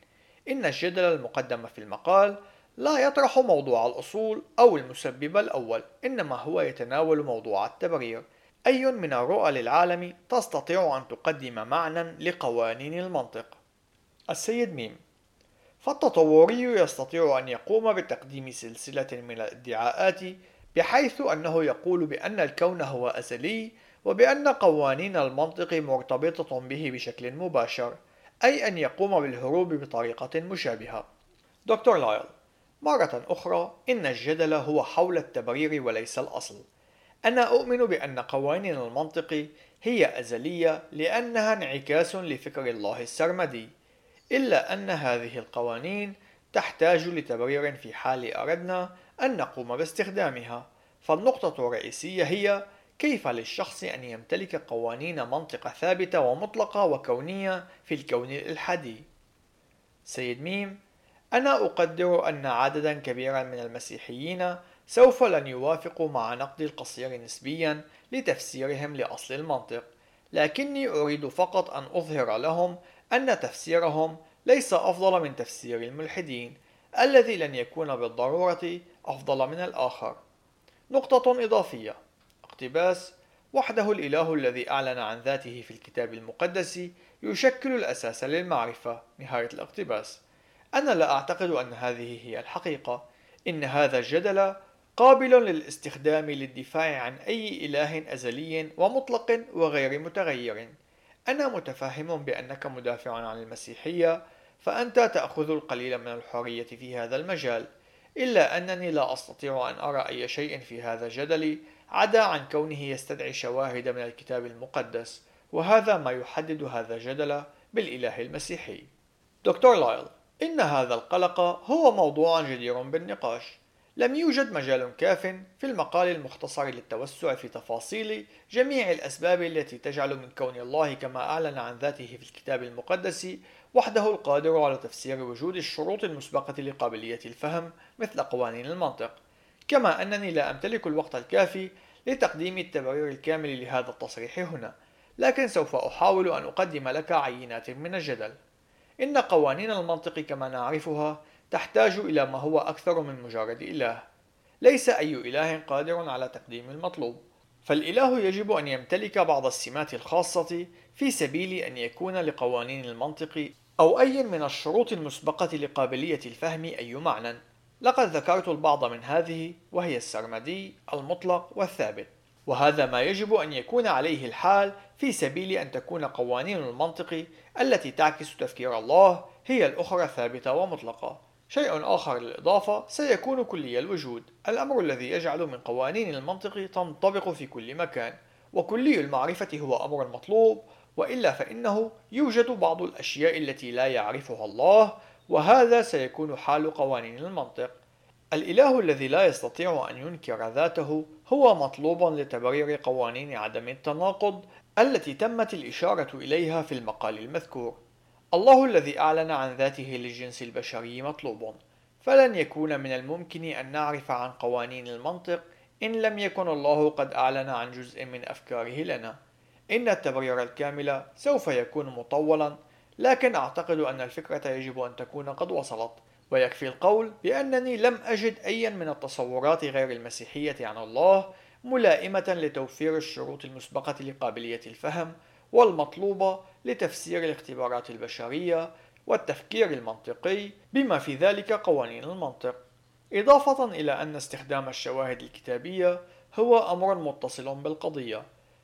إن الجدل المقدم في المقال لا يطرح موضوع الأصول أو المسبب الأول إنما هو يتناول موضوع التبرير. أي من الرؤى للعالم تستطيع أن تقدم معنى لقوانين المنطق. السيد ميم. فالتطوري يستطيع أن يقوم بتقديم سلسلة من الادعاءات بحيث أنه يقول بأن الكون هو أزلي وبأن قوانين المنطق مرتبطة به بشكل مباشر أي أن يقوم بالهروب بطريقة مشابهة. دكتور لايل مرة أخرى إن الجدل هو حول التبرير وليس الأصل. أنا أؤمن بأن قوانين المنطق هي أزلية لأنها انعكاس لفكر الله السرمدي. إلا أن هذه القوانين تحتاج لتبرير في حال أردنا أن نقوم باستخدامها. فالنقطة الرئيسية هي كيف للشخص أن يمتلك قوانين منطق ثابتة ومطلقة وكونية في الكون الإلحادي سيد ميم أنا أقدر أن عددا كبيرا من المسيحيين سوف لن يوافقوا مع نقد القصير نسبيا لتفسيرهم لأصل المنطق لكني أريد فقط أن أظهر لهم أن تفسيرهم ليس أفضل من تفسير الملحدين الذي لن يكون بالضرورة أفضل من الآخر. نقطة إضافية. اقتباس وحده الإله الذي أعلن عن ذاته في الكتاب المقدس يشكل الأساس للمعرفة نهاية الاقتباس. أنا لا أعتقد أن هذه هي الحقيقة. إن هذا الجدل قابل للاستخدام للدفاع عن أي إله أزلي ومطلق وغير متغير. أنا متفهم بأنك مدافع عن المسيحية فأنت تأخذ القليل من الحرية في هذا المجال إلا أنني لا أستطيع أن أرى أي شيء في هذا الجدل عدا عن كونه يستدعي شواهد من الكتاب المقدس وهذا ما يحدد هذا الجدل بالإله المسيحي. دكتور لايل إن هذا القلق هو موضوع جدير بالنقاش. لم يوجد مجال كاف في المقال المختصر للتوسع في تفاصيل جميع الأسباب التي تجعل من كون الله كما أعلن عن ذاته في الكتاب المقدس وحده القادر على تفسير وجود الشروط المسبقة لقابلية الفهم مثل قوانين المنطق. كما أنني لا أمتلك الوقت الكافي لتقديم التبرير الكامل لهذا التصريح هنا لكن سوف أحاول أن أقدم لك عينات من الجدل. إن قوانين المنطق كما نعرفها تحتاج إلى ما هو أكثر من مجرد إله. ليس أي إله قادر على تقديم المطلوب. فالإله يجب أن يمتلك بعض السمات الخاصة في سبيل أن يكون لقوانين المنطق أو أي من الشروط المسبقة لقابلية الفهم أي معنى. لقد ذكرت البعض من هذه وهي السرمدي المطلق والثابت. وهذا ما يجب أن يكون عليه الحال في سبيل أن تكون قوانين المنطق التي تعكس تفكير الله هي الأخرى ثابتة ومطلقة. شيء آخر للإضافة سيكون كلي الوجود. الأمر الذي يجعل من قوانين المنطق تنطبق في كل مكان. وكلي المعرفة هو أمر مطلوب وإلا فإنه يوجد بعض الأشياء التي لا يعرفها الله وهذا سيكون حال قوانين المنطق. الإله الذي لا يستطيع أن ينكر ذاته هو مطلوب لتبرير قوانين عدم التناقض التي تمت الإشارة إليها في المقال المذكور. الله الذي أعلن عن ذاته للجنس البشري مطلوب. فلن يكون من الممكن أن نعرف عن قوانين المنطق إن لم يكن الله قد أعلن عن جزء من أفكاره لنا. إن التبرير الكامل سوف يكون مطولا لكن أعتقد أن الفكرة يجب أن تكون قد وصلت. ويكفي القول بأنني لم أجد أيا من التصورات غير المسيحية عن الله ملائمة لتوفير الشروط المسبقة لقابلية الفهم والمطلوبة لتفسير الاختبارات البشرية والتفكير المنطقي بما في ذلك قوانين المنطق. إضافة إلى أن استخدام الشواهد الكتابية هو أمر متصل بالقضية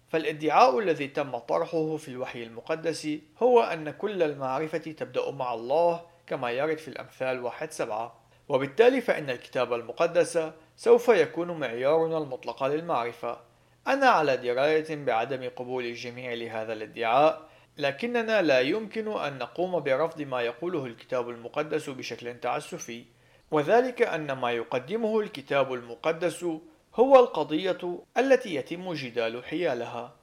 فالادعاء الذي تم طرحه في الوحي المقدس هو أن كل المعرفة تبدأ مع الله كما يرد في الأمثال واحد سبعة. وبالتالي فإن الكتاب المقدس سوف يكون معيارنا المطلق للمعرفة. أنا على دراية بعدم قبول الجميع لهذا الادعاء لكننا لا يمكن أن نقوم برفض ما يقوله الكتاب المقدس بشكل تعسفي وذلك أن ما يقدمه الكتاب المقدس هو القضية التي يتم جدال حيالها.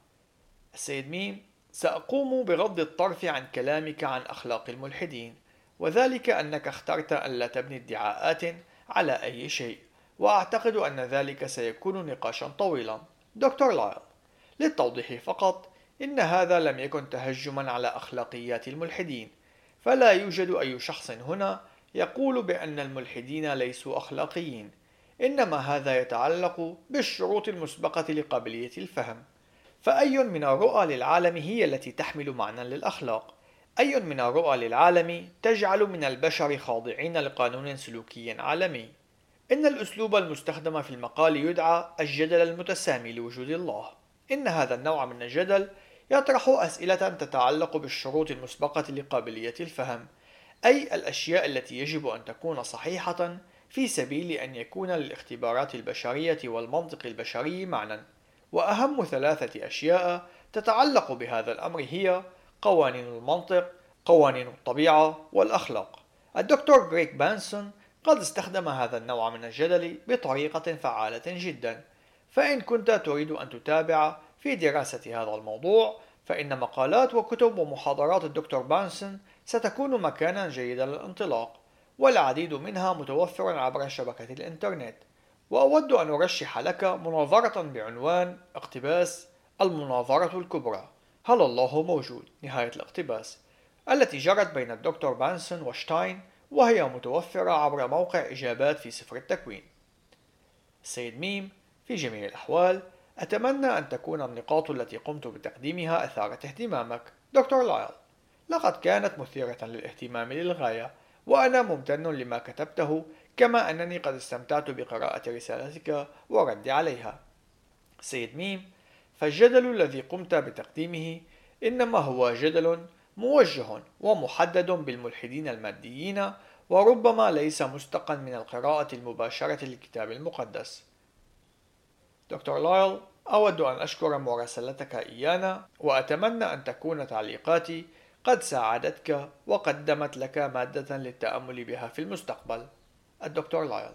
السيد ميم سأقوم بغض الطرف عن كلامك عن أخلاق الملحدين وذلك أنك اخترت أن لا تبني ادعاءات على أي شيء وأعتقد أن ذلك سيكون نقاشا طويلا. دكتور لايل للتوضيح فقط إن هذا لم يكن تهجما على أخلاقيات الملحدين فلا يوجد أي شخص هنا يقول بأن الملحدين ليسوا أخلاقيين إنما هذا يتعلق بالشروط المسبقة لقابلية الفهم. فأي من الرؤى للعالم هي التي تحمل معنى للأخلاق. أي من الرؤى للعالم تجعل من البشر خاضعين لقانون سلوكي عالمي. إن الأسلوب المستخدم في المقال يدعى الجدل المتسامي لوجود الله. إن هذا النوع من الجدل يطرح أسئلة تتعلق بالشروط المسبقة لقابلية الفهم أي الأشياء التي يجب أن تكون صحيحة في سبيل أن يكون للاختبارات البشرية والمنطق البشري معنى. وأهم ثلاثة أشياء تتعلق بهذا الأمر هي قوانين المنطق قوانين الطبيعة والأخلاق. الدكتور غريك بانسون قد استخدم هذا النوع من الجدل بطريقة فعالة جدا. فإن كنت تريد أن تتابع في دراسة هذا الموضوع فإن مقالات وكتب ومحاضرات الدكتور بانسون ستكون مكانا جيدا للانطلاق والعديد منها متوفر عبر شبكة الإنترنت. وأود أن أرشح لك مناظرة بعنوان اقتباس المناظرة الكبرى. هل الله موجود؟ نهاية الاقتباس. التي جرت بين الدكتور بانسون وشتاين وهي متوفرة عبر موقع إجابات في سفر التكوين. السيد ميم في جميع الأحوال أتمنى أن تكون النقاط التي قمت بتقديمها أثارت اهتمامك. دكتور لايل لقد كانت مثيرة للاهتمام للغاية وأنا ممتن لما كتبته كما أنني قد استمتعت بقراءة رسالتك ورد عليها. سيد ميم فالجدل الذي قمت بتقديمه إنما هو جدل موجه ومحدد بالملحدين الماديين وربما ليس مستقا من القراءة المباشرة للكتاب المقدس. دكتور لايل أود أن أشكر مراسلتك إيانا وأتمنى أن تكون تعليقاتي قد ساعدتك وقدمت لك مادة للتأمل بها في المستقبل. الدكتور لايل.